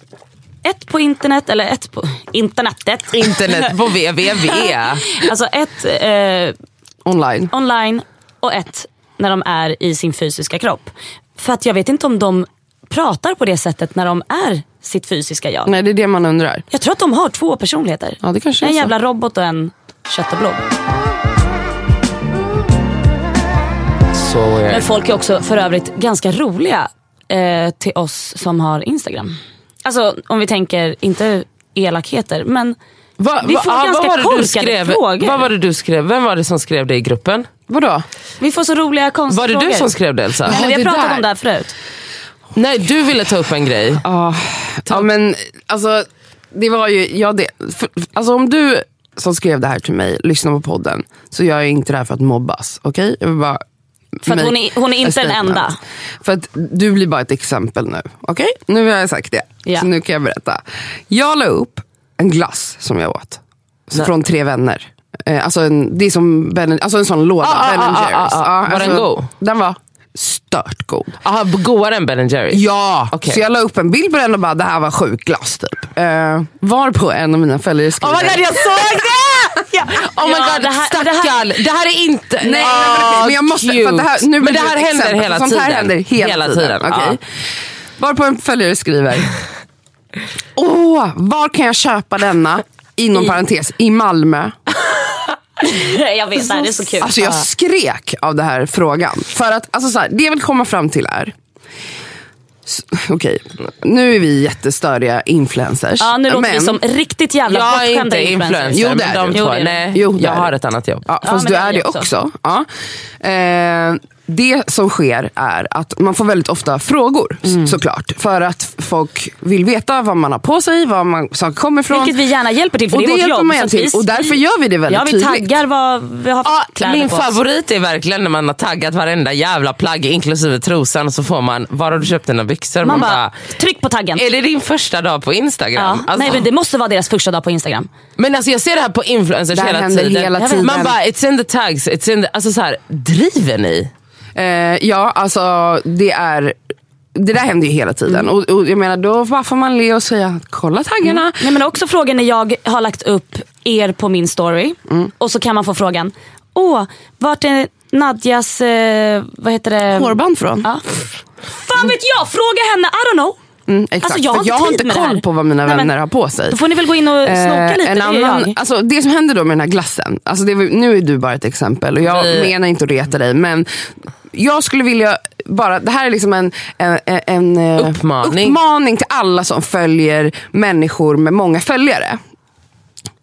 Ett på internet, eller ett på internetet. Internet på www. Alltså ett eh, Online. online och ett när de är i sin fysiska kropp. För att jag vet inte om de pratar på det sättet när de är sitt fysiska jag. Nej det är det man undrar. Jag tror att de har två personligheter. Ja, det kanske är en så. jävla robot och en kött och blod. Så Men weird. folk är också för övrigt ganska roliga eh, till oss som har Instagram. Alltså om vi tänker, inte elakheter, men Va, Vi va, får ah, ganska vad var korkade skrev? frågor. Vad var det du skrev? Vem var det som skrev det i gruppen? Vadå? vi får så roliga konstiga Var det du som skrev det Elsa? Nej, men vi har pratat där. om det här förut. Nej, du ville ta upp en grej. Ja, ja men alltså det var ju, ja, det, för, alltså om du som skrev det här till mig lyssnar på podden så gör jag inte det här för att mobbas. Okej? Jag vill bara För hon är, hon är inte den enda. För att du blir bara ett exempel nu. Okej? Nu har jag sagt det. Ja. Så nu kan jag berätta. Jag la upp en glass som jag åt. Nej. Från tre vänner. Eh, alltså, en, det är som ben, alltså en sån låda, Ah, ah, Ben ah, Jerrys. ah, ah, ah. Var den god? Den var stört god. Aha, godare än Ben Jerrys? Ja, Okej. så jag la upp en bild på den och bara det här var sjuk glass typ. Uh, var på en av mina följare skriver. Oh my god, jag såg det! Ja. Oh my Ja, god, det här- stackarn. det här- Det här är inte... Nej, Åh, men, jag måste, för att det här, nu men det här händer exempel, hela för sånt tiden. här händer hela, tiden. ja. okej? Varpå en följare skriver, åh, var kan jag köpa denna? Inom parentes, i Malmö. jag vet, det här är så kul. Alltså jag skrek av den här frågan. För att alltså så här, det jag vill komma fram till är, Okej, nu är vi jättestöriga influencers. Ja, nu låter men, vi som riktigt jävla Jag är inte influencer, Jo, det men är de du. två, Jo, det är nej, Jo, det jag är har ett annat jobb. Ja, Ja, fast men du det är det jag också. Ja. Eh, det som sker är att man får väldigt ofta frågor Mm. såklart. För att folk vill veta vad man har på sig, var man saker kommer ifrån. Vilket vi gärna hjälper till för och det är vårt hjälper jobb. man till. Och därför gör vi det väldigt Ja, vi tydligt. taggar vad vi har Ja, kläder min på oss. favorit är verkligen när man har taggat varenda jävla plagg inklusive trosan och så får man, var har du köpt dina byxor? Man Man, bara, tryck på taggen. är det din första dag på Ja. Instagram? Alltså, Nej men det måste vara deras första dag på Instagram. Men alltså jag ser det här på influencers Det här hela tiden. hela tiden. Man bara, it's in the tags. It's in the, alltså så här, driver ni? Eh, ja, alltså det är... Det där händer ju hela tiden. Mm. Och, och jag menar, då bara får man le och säga kolla taggarna. Nej, men också frågan när jag har lagt upp er på min story Mm. och så kan man få frågan, åh, vart är Nadjas, eh, vad heter det? Hårband från. Ja. Fan vet jag, fråga henne, I don't know. Mm, exakt. Alltså, jag har jag har inte det koll på vad mina Nej, vänner har på sig. Då får ni väl gå in och snoka Eh, lite, en det annan, jag. alltså, det som händer då med den här glassen, alltså det, var- nu är du bara ett exempel och jag Vi- menar inte att reta dig men jag skulle vilja bara, det här är liksom en, en, en eh, Uppmaning. uppmaning till alla som följer människor med många följare.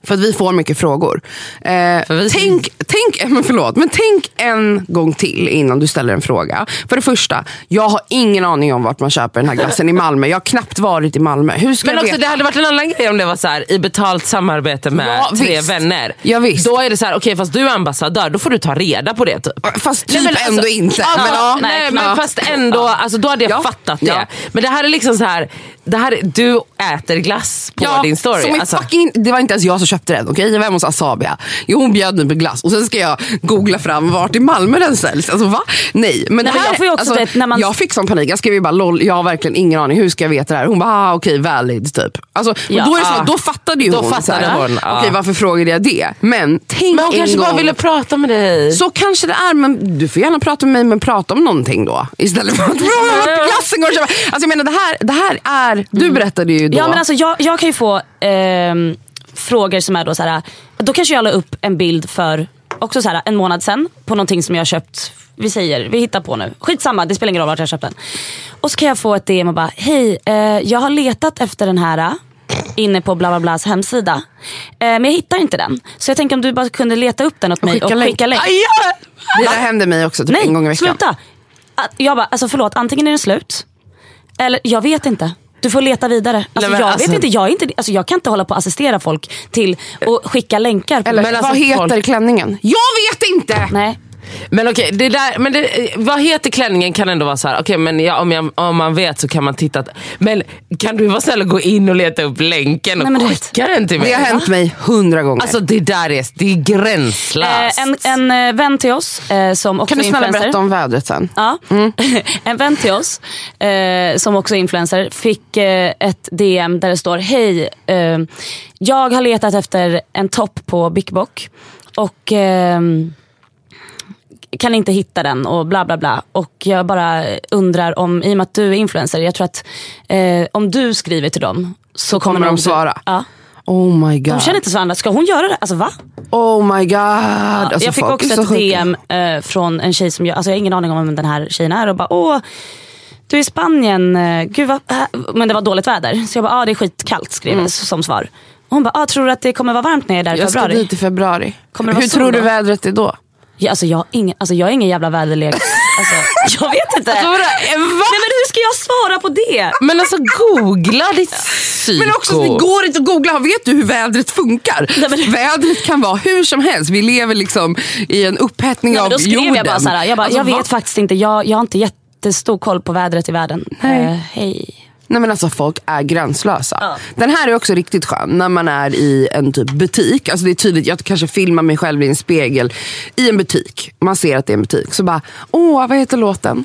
För att vi får mycket frågor. Eh, vi- tänk, tänk, men förlåt, men tänk en gång till innan du ställer en fråga. För det första, jag har ingen aning om vart man köper den här glassen i Malmö. Jag har knappt varit i Malmö. Hur ska Men jag också veta? det hade varit en annan grej om det var så här, i betalt samarbete med Ja, tre visst. vänner. Ja, visst. Då är det så här, okej fast du är ambassadör, då får du ta reda på det typ. Fast typ Nej, men alltså- ändå inte. Ja, men, ja. nej, nej, men fast ändå, alltså, då hade jag Ja. fattat det. Ja. Men det här är liksom så här, det här, är- du äter glass på din story. Som Alltså, fucking, det var inte ens jag som köpte den. Okej, jag var hemma hos Asabia. Jo, hon bjöd mig på glass och sen ska jag googla fram vart i Malmö den säljs. Alltså va? Nej. Men Nej, här, jag får också alltså, det när man- jag fick sån panik. Jag skrev ju bara LOL, jag har verkligen ingen aning. Hur ska jag veta det här? Hon bara, ah, okej, valid typ. Alltså, Ja. då, är det så, Ah. då fattade ju Då hon. fattade här, hon, ah. Okej, varför frågade jag det? Men tänk Men hon en kanske gång. bara ville prata med dig. Så kanske det är, men du får gärna prata med mig men prata om någonting då. Istället för att fråga vart glassen går. och köpa. Alltså jag menar det här, det här är, du berättade ju då. Ja, men alltså, jag, jag kan ju få ehm, frågor som är då så här. Då kanske jag la upp en bild för också så här, en månad sen på någonting som jag har köpt. Vi säger, vi hittar på nu. Skitsamma, det spelar ingen roll vart jag köpt den. Och så kan jag få ett DM och bara, hej eh, jag har letat efter den här eh, inne på bla bla blas hemsida. Eh, men jag hittar inte den. Så jag tänker om du bara kunde leta upp den åt mig skicka och skicka länk. Det där händer mig också typ Nej, en gång i veckan. sluta. Att- Jag bara, alltså förlåt, antingen är den slut. Eller jag vet inte. Du får leta vidare. Alltså, Nej, jag, alltså- vet inte, jag, är inte, alltså, jag kan inte hålla på att assistera folk till att skicka länkar. På Eller Men alltså, vad heter folk- klänningen? Jag vet inte! Nej. Men okej, det där, men det, vad heter klänningen kan ändå vara så här. okej men ja, om, jag, om man vet så kan man titta. Men kan du vara snäll och gå in och leta upp länken och Nej, skicka den till mig? Det har hänt mig hundra gånger. Alltså det där är, det är gränslöst. Eh, en, en eh, vän till oss eh, som också kan du är snälla influencer. berätta om vädret sen? Ja. en vän till oss eh, som också är influencer fick eh, ett DM där det står Hej, eh, jag har letat efter en topp på Big Bock och kan inte hitta den och bla bla bla. Och jag bara undrar om, i och med att du är influencer, jag tror att eh, om du skriver till dem så kommer, kommer de nog- svara? Ja. Oh my god. De känner inte varandra. Ska hon göra det? Alltså va? Oh my god. Alltså, jag fick också så ett. DM eh, från en tjej som jag, alltså jag har ingen aning om vem den här tjejen är och bara åh du är i Spanien, eh, gud vad, äh, men det var dåligt väder. Så jag bara, ah, det är skitkallt skrev jag som svar. Och hon bara, ah, tror du att det kommer vara varmt när jag är där i Jag ska februari? dit i februari. Hur tror du då? vädret är då? Ja, alltså, jag, ingen, alltså, jag är ingen jävla väderlek. Alltså, jag vet inte. Alltså, vadå? Eh, va? Nej, men hur ska jag svara på det? Men alltså googla ditt psyko. Men också, det går inte att googla. Vet du hur vädret funkar? Nej, men- Vädret kan vara hur som helst. Vi lever liksom i en upphettning Nej, av då skrev jorden. jag bara såhär, jag, bara, Alltså, jag va? vet faktiskt inte, jag, jag har inte jättestor koll på vädret i världen. Nej. Eh, hej. Nej men alltså folk är gränslösa. Ja. Den här är också riktigt skön när man är i en typ butik. Alltså det är tydligt, jag kanske filmar mig själv i en spegel i en butik. Man ser att det är en butik. Så bara, åh vad heter låten?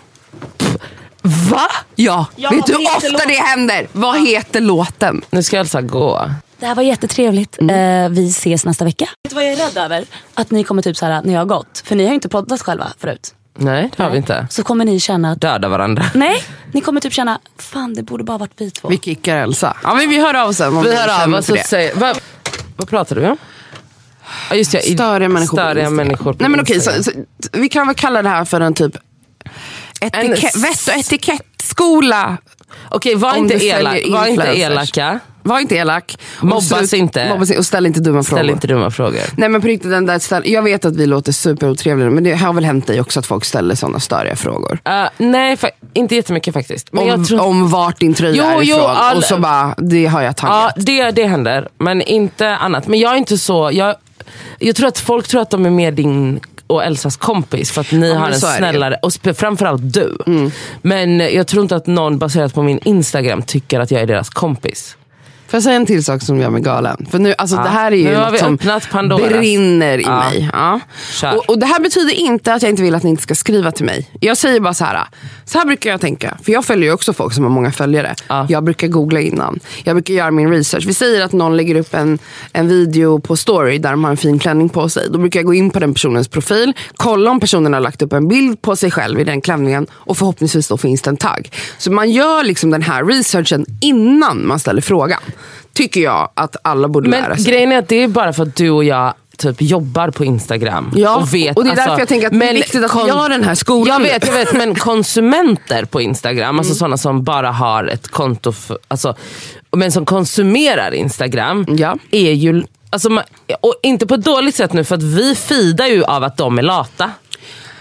Va? Ja, Ja, vet du hur ofta låten? det händer? Vad heter låten? Nu ska Elsa gå. Det här var jättetrevligt. Mm. Eh, vi ses nästa vecka. Vet du vad jag är rädd över? Att ni kommer typ så här när jag har gått. För ni har ju inte poddat själva förut. Nej det har vi inte. Så kommer ni känna att, Döda varandra. nej, ni kommer typ känna, fan det borde bara varit vi två. Vi kickar Elsa. Ja men vi hör av oss sen om Vi hör av oss och säger... Vad, vad pratar du om? Ja, just det, i- Störiga människor på Störiga Instagram. människor på Nej men okej, så, så, vi kan väl kalla det här för en typ etikett, En- vett och etikettskola. Okej, var, inte, elak, var inte elaka. Var inte elak. Mobbas slut- inte. Mobbas. Och ställ inte dumma Ställ frågor. inte dumma frågor. Nej men på riktigt, den där ställ, jag vet att vi låter superotrevliga men det har väl hänt dig också att folk ställer sådana störiga frågor. Uh, nej, fa- inte jättemycket faktiskt. Men om, tror, om vart din tröja Jo, är jo, ifrån all- och så bara, det har jag ja, taggat. det, det händer, men inte annat. Men jag är inte så... Jag, jag tror att folk tror att de är mer din och Elsas kompis för att ni Ja, har en snällare, och framförallt du. Men jag tror inte att någon baserat på min Instagram tycker att jag är deras kompis. Får jag säga en till sak som gör mig galen? För nu, alltså, Ja. det här är ju något som öppnat Pandoras. brinner i Ja. mig. Ja. Och, och Det här betyder inte att jag inte vill att ni inte ska skriva till mig. Jag säger bara så här. Så här brukar jag tänka. För jag följer ju också folk som har många följare. Ja. Jag brukar googla innan. Jag brukar göra min research. Vi säger att någon lägger upp en, en video på story där de har en fin klänning på sig. Då brukar jag gå in på den personens profil. Kolla om personen har lagt upp en bild på sig själv i den klänningen. Och förhoppningsvis då finns det en tagg. Så man gör liksom den här researchen innan man ställer frågan. Tycker jag att alla borde lära Men sig. grejen är att det är bara för att du och jag typ jobbar på Instagram. Ja, och, vet, och det är därför alltså, jag tänker att det är viktigt att jag har den här skolan. Jag vet, jag vet men konsumenter på Instagram, Mm. alltså sådana som bara har ett konto, för, alltså, men som konsumerar Instagram, Ja. är ju, alltså, man- och inte på ett dåligt sätt nu för att vi fidar ju av att de är lata.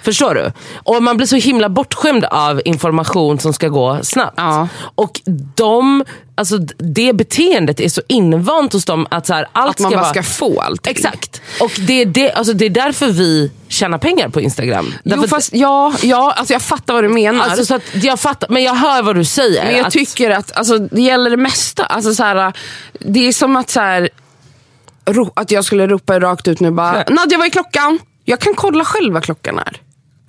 Förstår du? Och man blir så himla bortskämd av information som ska gå snabbt. Ja. Och de, alltså det beteendet är så invant hos dem att så här, allt Att man ska bara ska få allting. Exakt. Och det är, det, alltså det är därför vi tjänar pengar på Instagram. Jo, Därför fast, ja, ja alltså jag fattar vad du menar. Alltså, så jag fattar, men jag hör vad du säger. Men jag att, tycker att alltså, det gäller det mesta. Alltså, så här, det är som att så här, ro- att jag skulle ropa rakt ut nu bara, Nadja vad är klockan? Jag kan kolla själv vad klockan är.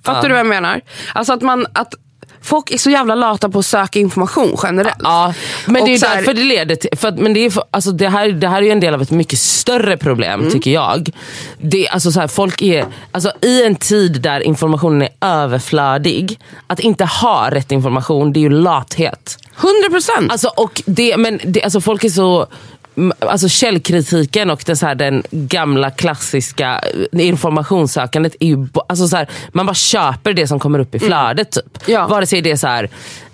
Fattar Ja. du vad jag menar? Alltså att man, att folk är så jävla lata på att söka information generellt. Ja, men det är här- därför det leder till, för att, men det, är, för- alltså det, här, det här är ju en del av ett mycket större problem Mm. tycker jag. Det, alltså så här, folk är, alltså I en tid där informationen är överflödig, att inte ha rätt information det är ju lathet. 100 procent. Alltså, och det, men det, alltså folk är så... Alltså källkritiken och den, så här, den gamla klassiska eh, informationssökandet är ju... Alltså så här, man bara köper det som kommer upp i flödet. Typ. Ja. Vare sig det är så här,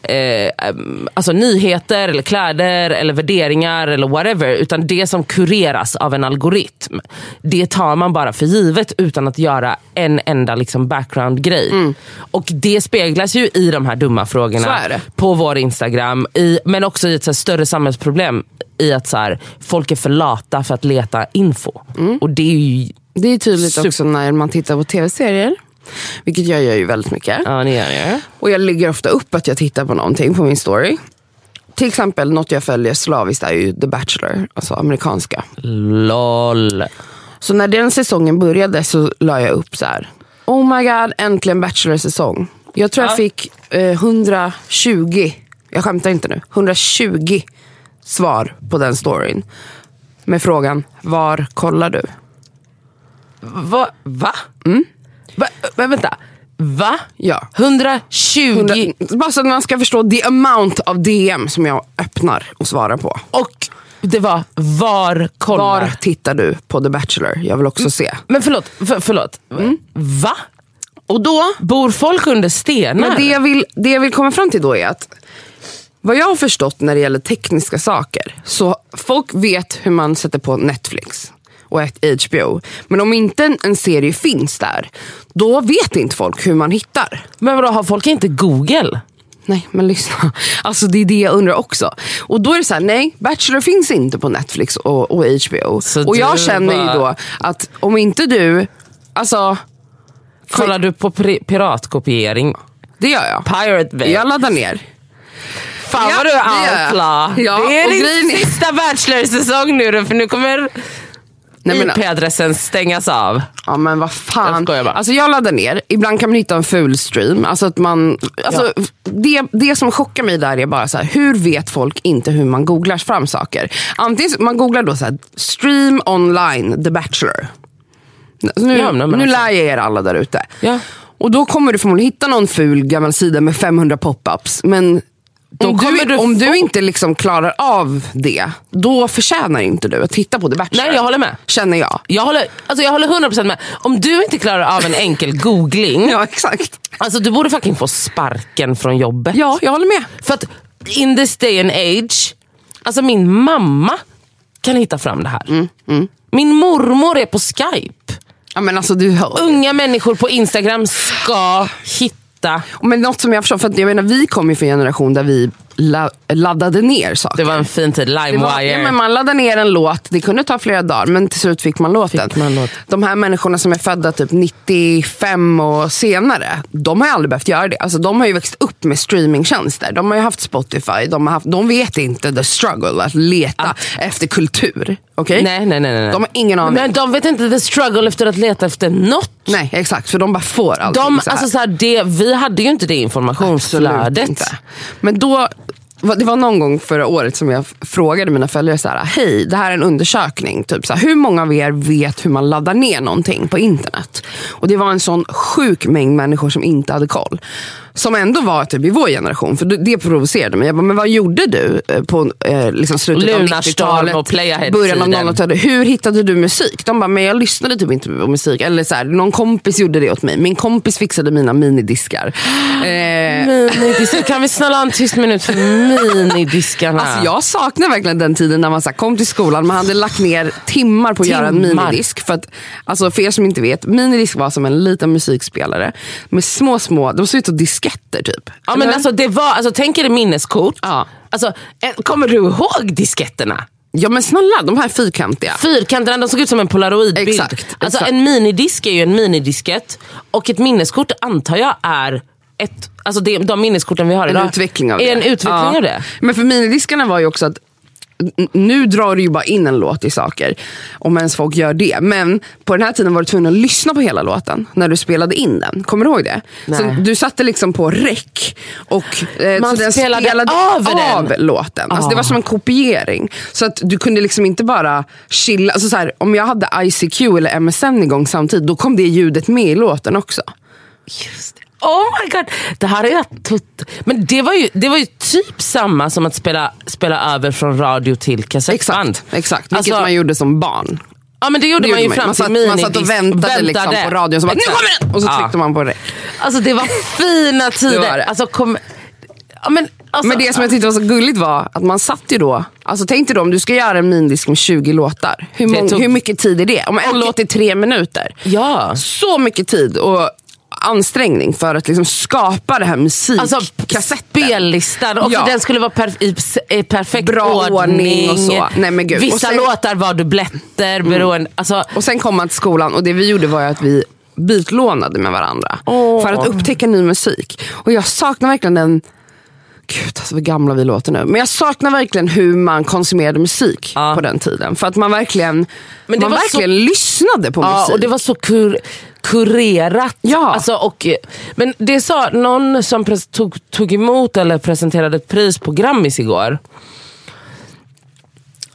eh, alltså nyheter, eller kläder, eller värderingar eller whatever. Utan det som kureras av en algoritm. Det tar man bara för givet utan att göra en enda liksom, background-grej. Och det speglas ju i de här dumma frågorna på vår Instagram, i, men också i ett större samhällsproblem i att så här, folk är för lata för att leta info. Och det är ju... Det är tydligt Super- också när man tittar på tv-serier. Vilket jag gör ju väldigt mycket. Ja, det gör det. Och jag lägger ofta upp att jag tittar på någonting på min story. Till exempel något jag följer slaviskt är ju The Bachelor, alltså amerikanska. LOL. Så när den säsongen började så la jag upp så här. Oh my god, äntligen Bachelor-säsong. Jag tror jag fick eh, 120, jag skämtar inte nu, 120 svar på den storyn. Med frågan, var kollar du? Va? Va? Va? Va? Vänta. Va? Ja. 120 100, bara så att man ska förstå the amount av DM som jag öppnar och svarar på. och det var var kollar. Var tittar du på The Bachelor? Jag vill också se. Men förlåt, för, förlåt. Va? Och då, Bor folk under stenar? men det jag, vill, det jag vill komma fram till då är att vad jag har förstått när det gäller tekniska saker, så folk vet hur man sätter på Netflix och ett HBO. Men om inte en, en serie finns där, då vet inte folk hur man hittar. Men vadå, har folk inte google? Nej, men lyssna. Alltså det är det jag undrar också. Och då är det så här, nej, Bachelor finns inte på Netflix och, och HBO. Så och jag känner ju bara- då att om inte du, alltså Kollar du på piratkopiering? det gör jag. Pirate Bay. Jag laddar ner. Fan Ja, vad du är outlaw. Ja, det är din grejen sista Bachelor-säsong nu då, för nu kommer IP-adressen stängas av. Ja men vad Jag fan. bara. Alltså jag laddar ner, ibland kan man hitta en ful stream. Alltså att man, alltså det, det som chockar mig där är bara så här, hur vet folk inte hur man googlar fram saker? Antingen man googlar då så här, stream online the bachelor. Nu, Ja, nu alltså. lär jag er alla där ute. Ja. Och då kommer du förmodligen hitta någon ful gammal sida med 500 pop-ups. Men om, du, om du inte liksom klarar av det, då förtjänar inte du att titta på The Bachelor. Nej jag håller med. Känner jag. Jag håller, alltså jag håller 100% med. Om du inte klarar av en enkel googling, Ja exakt. alltså du borde fucking få sparken från jobbet. Ja, jag håller med. För att in this day and age, alltså min mamma kan hitta fram det här. Mm, Min mormor är på skype. Ja, men alltså, du hör. Unga människor på instagram ska hitta. Men något som jag förstår, för att jag menar, vi kommer ju från en generation där vi la, laddade ner saker. Det var en fin tid, LimeWire. ja, men man laddade ner en låt, det kunde ta flera dagar men till slut fick man låten. man låt. De här människorna som är födda typ 95 och senare, de har aldrig behövt göra det. Alltså, de har ju växt upp med streamingtjänster. De har ju haft Spotify, de, har haft, de vet inte the struggle att leta efter kultur. Okej? Nej, nej, nej, nej. De har ingen aning. Men de vet inte the struggle efter att leta efter något. Nej exakt, för de bara får allting De, så här. alltså så här, det, vi hade ju inte det informationsflödet. inte. Men då, det var någon gång förra året som jag frågade mina följare så här, hej, det här är en undersökning. Typ så här, hur många av er vet hur man laddar ner någonting på internet? Och det var en sån sjuk mängd människor som inte hade koll. Som ändå var typ i vår generation, för det- provocerade mig. Jag bara, men vad gjorde du eh, på eh, liksom slutet av Lunarstorm 90-talet? och Början av tiden. 00-talet. Hur hittade du musik? De bara, men jag lyssnade typ inte på musik. Eller så här, någon kompis gjorde det åt mig. Min kompis fixade mina minidiskar. Eh, Minidiskar. Kan vi snälla ha en tyst minut för minidiskarna? Alltså jag saknar verkligen den tiden när man så här, kom till skolan, man hade lagt ner timmar på att göra en Timmar. minidisk. För, att, alltså för er som inte vet, minidisk var som en liten musikspelare med små, små, de såg ut som disketter typ. ja, men alltså, det var, alltså, tänk er minneskort. Ja. Alltså, eh, kommer du ihåg diskedterna? ja men snälla, de här fyrkantiga. Fyrkanterna de såg ut som en polaroidbild. Exakt, Alltså, exakt. En minidisk är ju en minidisket och ett minneskort antar jag är ett, alltså det, de minneskorten vi har En idag utveckling av är det. en utveckling Ja. av det. Men för minidiskarna var ju också att nu drar du ju bara in en låt i saker. Om ens folk gör det. Men på den här tiden var du tvungen att lyssna på hela låten när du spelade in den. Kommer du ihåg det? Så du satte liksom på rec och eh, Man så den spelade över av den. låten. Alltså, Det var Ah. som en kopiering. Så att du kunde liksom inte bara chilla. Alltså, så här, om jag hade ICQ eller MSN igång samtidigt, då kom det ljudet med i låten också. Just det. Oh my god, det här är jag tot- Men det var, ju, det var ju typ samma som att spela, spela över från radio till kassettband. Exakt, exakt. vilket Alltså- man gjorde som barn. Ja men det gjorde Det man ju fram man till minidisc. man satt och väntade, Liksom på radion, så bara, nu kommer den! Och så Ja. tryckte man på rec. Alltså det var fina tider. var det. Alltså, kom, ja, men, alltså, Men det som jag tyckte var så gulligt var att man satt ju då, alltså tänk dig då om du ska göra en minidisk med 20 låtar. Hur, Det mång, tog- hur mycket tid är det? Om en låt är tre minuter. Ja. Så mycket tid och ansträngning för att liksom skapa det här Alltså musikkassetten. spellistan, och Ja. den skulle vara per, i, perfekt Bra ordning och så. Nej, men gud. Vissa sen- Mm. låtar var dubbletter beroende... Alltså, Och sen kom man till skolan och det vi gjorde var att vi bytlånade med varandra. Åh. För att upptäcka ny musik. Och jag saknar verkligen den Gud alltså vad gamla vi låter nu. Men jag saknar verkligen hur man konsumerade musik Ja. på den tiden. För att man verkligen, man verkligen lyssnade på Ja, musik. och det var så kur, kurerat. Ja. Alltså, och, men det sa någon som tog, tog emot eller presenterade ett pris på Grammis igår.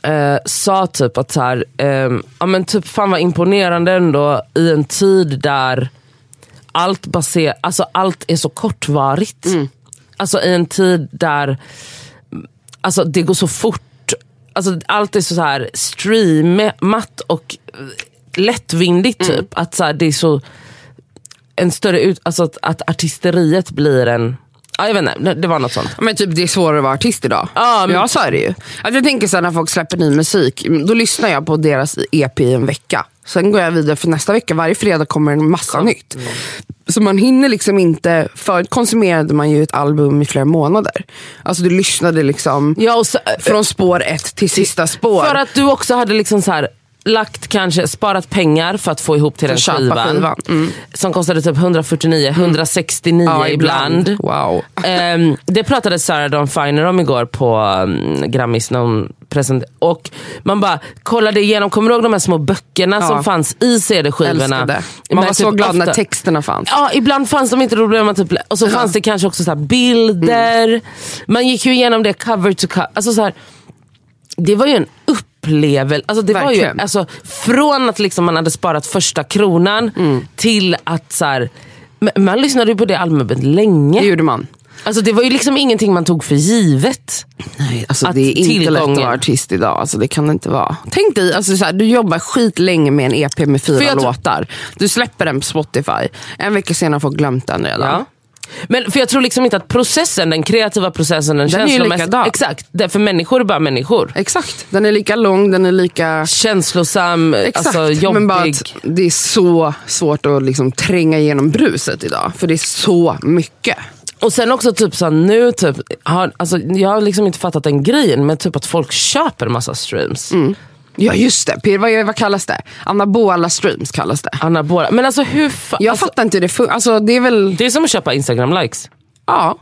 Eh, sa typ att så här, ehm, ja, men typ fan vad imponerande ändå i en tid där allt, baser, alltså allt är så kortvarigt. Alltså i en tid där alltså, det går så fort. Alltså, allt är så, så här streamat och lättvindigt. Mm. Typ. Att så här, det är så en större ut, alltså att, att artisteriet blir en, ja, jag vet inte, det- var något sånt. Men typ det är svårare att vara artist idag. Ja, men- Ja så är det ju. Att jag tänker så här, när folk släpper ny musik, då lyssnar jag på deras EP i en vecka. Sen går jag vidare för nästa vecka. Varje fredag kommer en massa nytt. Så man hinner liksom inte, förut konsumerade man ju ett album i flera månader. Alltså du lyssnade liksom Ja, så, från spår ett till sista spår. för att du också hade liksom så här lagt kanske, sparat pengar för att få ihop till den köpa skivan. skivan. Mm. Som kostade typ 149, 169 ja, ibland. Wow. Ehm, det pratade Sarah Dawn Finer om igår på um, Grammis när hon presenterade. Och man bara kollade igenom, kommer du ihåg de här små böckerna Ja. som fanns i CD-skivorna? Man var så typ glad när ofta- texterna fanns. Ja, ibland fanns de inte, då blev man typ, och så fanns det kanske också så här bilder. Mm. Man gick ju igenom det cover to cover. Alltså så här, det var ju en upplevelse. Alltså det var ju, Verkligen. alltså, från att liksom man hade sparat första kronan Mm. till att så här, man lyssnade ju på det albumet länge. Det gjorde man. Alltså det var ju liksom ingenting man tog för givet. Nej, alltså det är inte lätt att tillgången- vara artist idag. Alltså det kan det inte vara. Tänk dig, alltså så här, du jobbar skit länge med en EP med fyra låtar. Du släpper den på Spotify. En vecka senare har folk glömt den redan. Ja. Men för jag tror liksom inte att processen, den kreativa processen, den, Den är känslomässiga- likadan. Exakt, det- för människor är bara människor. Exakt, den är lika lång, den är lika... Känslosam, Exakt, alltså jobbig. men bara att det är så svårt att liksom tränga igenom bruset idag. För det är så mycket. Och sen också typ så nu, typ, har, alltså, jag har liksom inte fattat den grejen, men typ att folk köper massa streams. Mm. Ja just det, vad, vad kallas det? Anabola streams kallas det. Anabola. Men alltså hur fa- Jag alltså, fattar inte hur det funkar. Alltså, det är väl... Det är som att köpa instagram likes. Ja.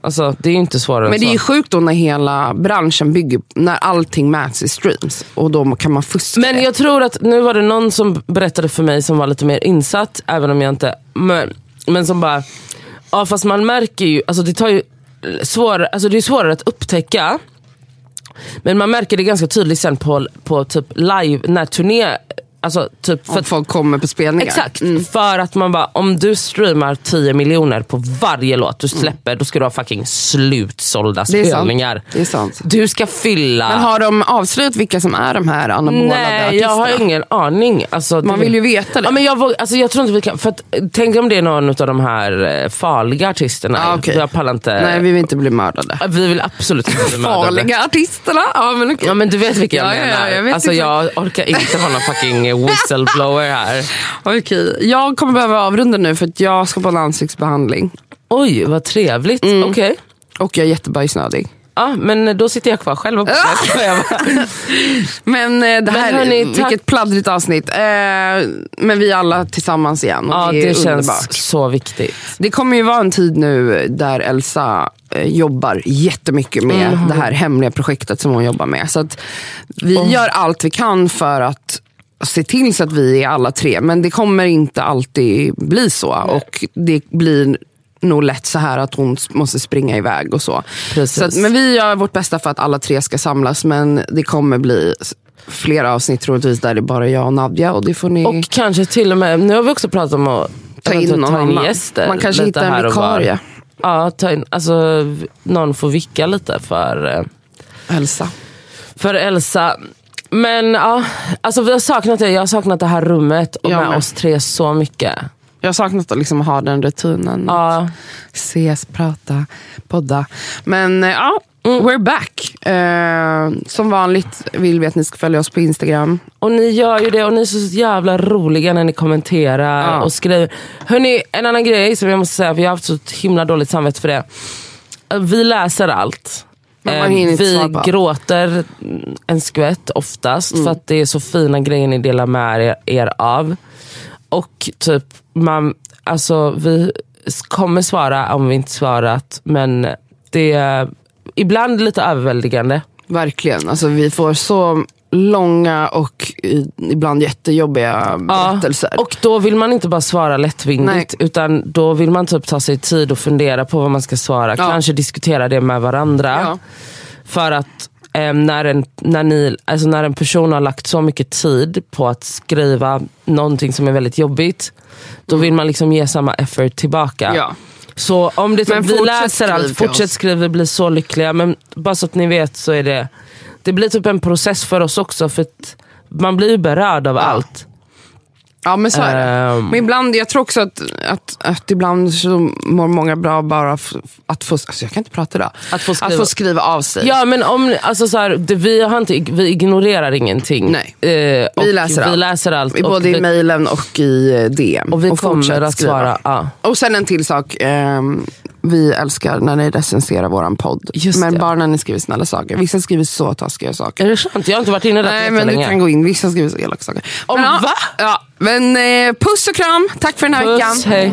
Alltså, det är inte svårare Men det är ju sjukt då när hela branschen bygger, när allting mäts i streams. Och då kan man fuska Men jag tror att nu var det någon som berättade för mig som var lite mer insatt, även om jag inte... Men, men som bara, ja fast man märker ju, alltså det tar ju svårare, alltså det är svårare att upptäcka. Men man märker det ganska tydligt sen på, på typ live, när turné, alltså typ för Om att folk kommer på spelningar. Exakt, Mm. för att man bara, om du streamar 10 miljoner på varje låt du släpper, då ska du ha fucking slutsålda spelningar. Det är sant. Du ska fylla... Men har de avslöjat vilka som är de här anabolade Nej, artisterna? jag har ingen aning. Alltså, Man det- vill ju veta det. Ja, men jag, våg, alltså, jag tror inte vi kan, för att, tänk om det är någon av de här eh, farliga artisterna. Ja, okej. Jag pallar inte. Nej, vi vill inte bli mördade. vi vill absolut inte bli mördade. Farliga artisterna? Ja, men okej. Ja men du vet vilka jag Ja, menar. ja, jag vet alltså, jag orkar inte vara någon fucking whistleblower här. Okej, jag kommer behöva avrunda nu för att jag ska på en ansiktsbehandling. Oj vad trevligt. Mm. Okej. Och jag är jättebajsnödig. Ja, men då sitter jag kvar själv och. Men eh, det här, hörni, tack. vilket pladdrigt avsnitt. Eh, men vi är alla tillsammans igen och Ja, det är det känns underbart. så viktigt. Det kommer ju vara en tid nu där Elsa eh, jobbar jättemycket med det här hemliga projektet som hon jobbar med. Så att vi gör allt vi kan för att se till så att vi är alla tre. Men det kommer inte alltid bli så. Och det blir nog lätt så här att hon måste springa iväg och så. Så att, men vi gör vårt bästa för att alla tre ska samlas. Men det kommer bli flera avsnitt troligtvis där det är bara jag och Nadja. Och det får ni... Och kanske till och med, nu har vi också pratat om att Ta in någon ta in gäster. Man kanske hittar en vikarie. Ja, ta in, alltså, någon får vicka lite för, eh, Elsa. för Elsa. Men ja, alltså vi har saknat det. Jag har saknat det här rummet och Jag med med. oss tre så mycket. Jag har saknat att liksom ha den rutinen. Ja. Ses, prata, podda. Men eh, ja, Mm. we're back. Eh, som vanligt vill vi att ni ska följa oss på Instagram. Och ni gör ju det och ni är så jävla roliga när ni kommenterar Ja. och skriver. Hörni, en annan grej som jag måste säga, för jag har haft så himla dåligt samvete för det. Vi läser allt. Eh, vi gråter en skvätt oftast för att det är så fina grejer ni delar med er, er av. Och typ, man, alltså, vi kommer svara om vi inte svarat men det är ibland lite överväldigande. Verkligen. Alltså, vi får så långa och ibland jättejobbiga berättelser. Och då vill man inte bara svara lättvindigt Nej. utan då vill man typ ta sig tid och fundera på vad man ska svara. Ja. Kanske diskutera det med varandra. Ja. För att eh, när, en, när, ni, alltså när en person har lagt så mycket tid på att skriva någonting som är väldigt jobbigt. Då vill man liksom ge samma effort tillbaka. Mm. Ja. Så om det, vi läser allt, fortsätt skriva, vi blir så lyckliga. Men bara så att ni vet så är det, det blir typ en process för oss också. För att man blir ju berörd av allt. Ja men så är det. Ehm. Men ibland, jag tror också att, att, att ibland så mår många bra bara att få, alltså jag kan inte prata idag. Att få skriva. att få skriva av sig. Ja men om, alltså så här, det, vi, har inte, vi ignorerar ingenting. Nej. Eh, och Vi läser vi allt. läser allt. I och både vi, i mejlen och i eh, DM. och vi kommer fortsätt att svara. Ja. Och sen en till sak. ehm, vi älskar när ni recenserar våran podd. Just men det. bara när ni skriver snälla saker. Vissa skriver så taskiga saker. Är det sant? Jag har inte varit inne där Nej men du jättelänge. kan gå in, vissa skriver så elaka saker. Om men, va? Ja, men eh, puss och kram, tack för den här veckan. Puss, hej.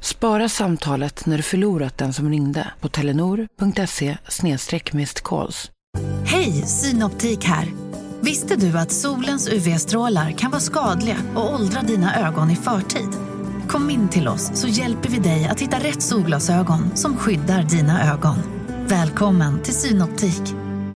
Spara samtalet när du förlorat den som ringde på telenor.se calls. Hej, Synoptik här. Visste du att solens UV-strålar kan vara skadliga och åldra dina ögon i förtid? Kom in till oss så hjälper vi dig att hitta rätt solglasögon som skyddar dina ögon. Välkommen till Synoptik.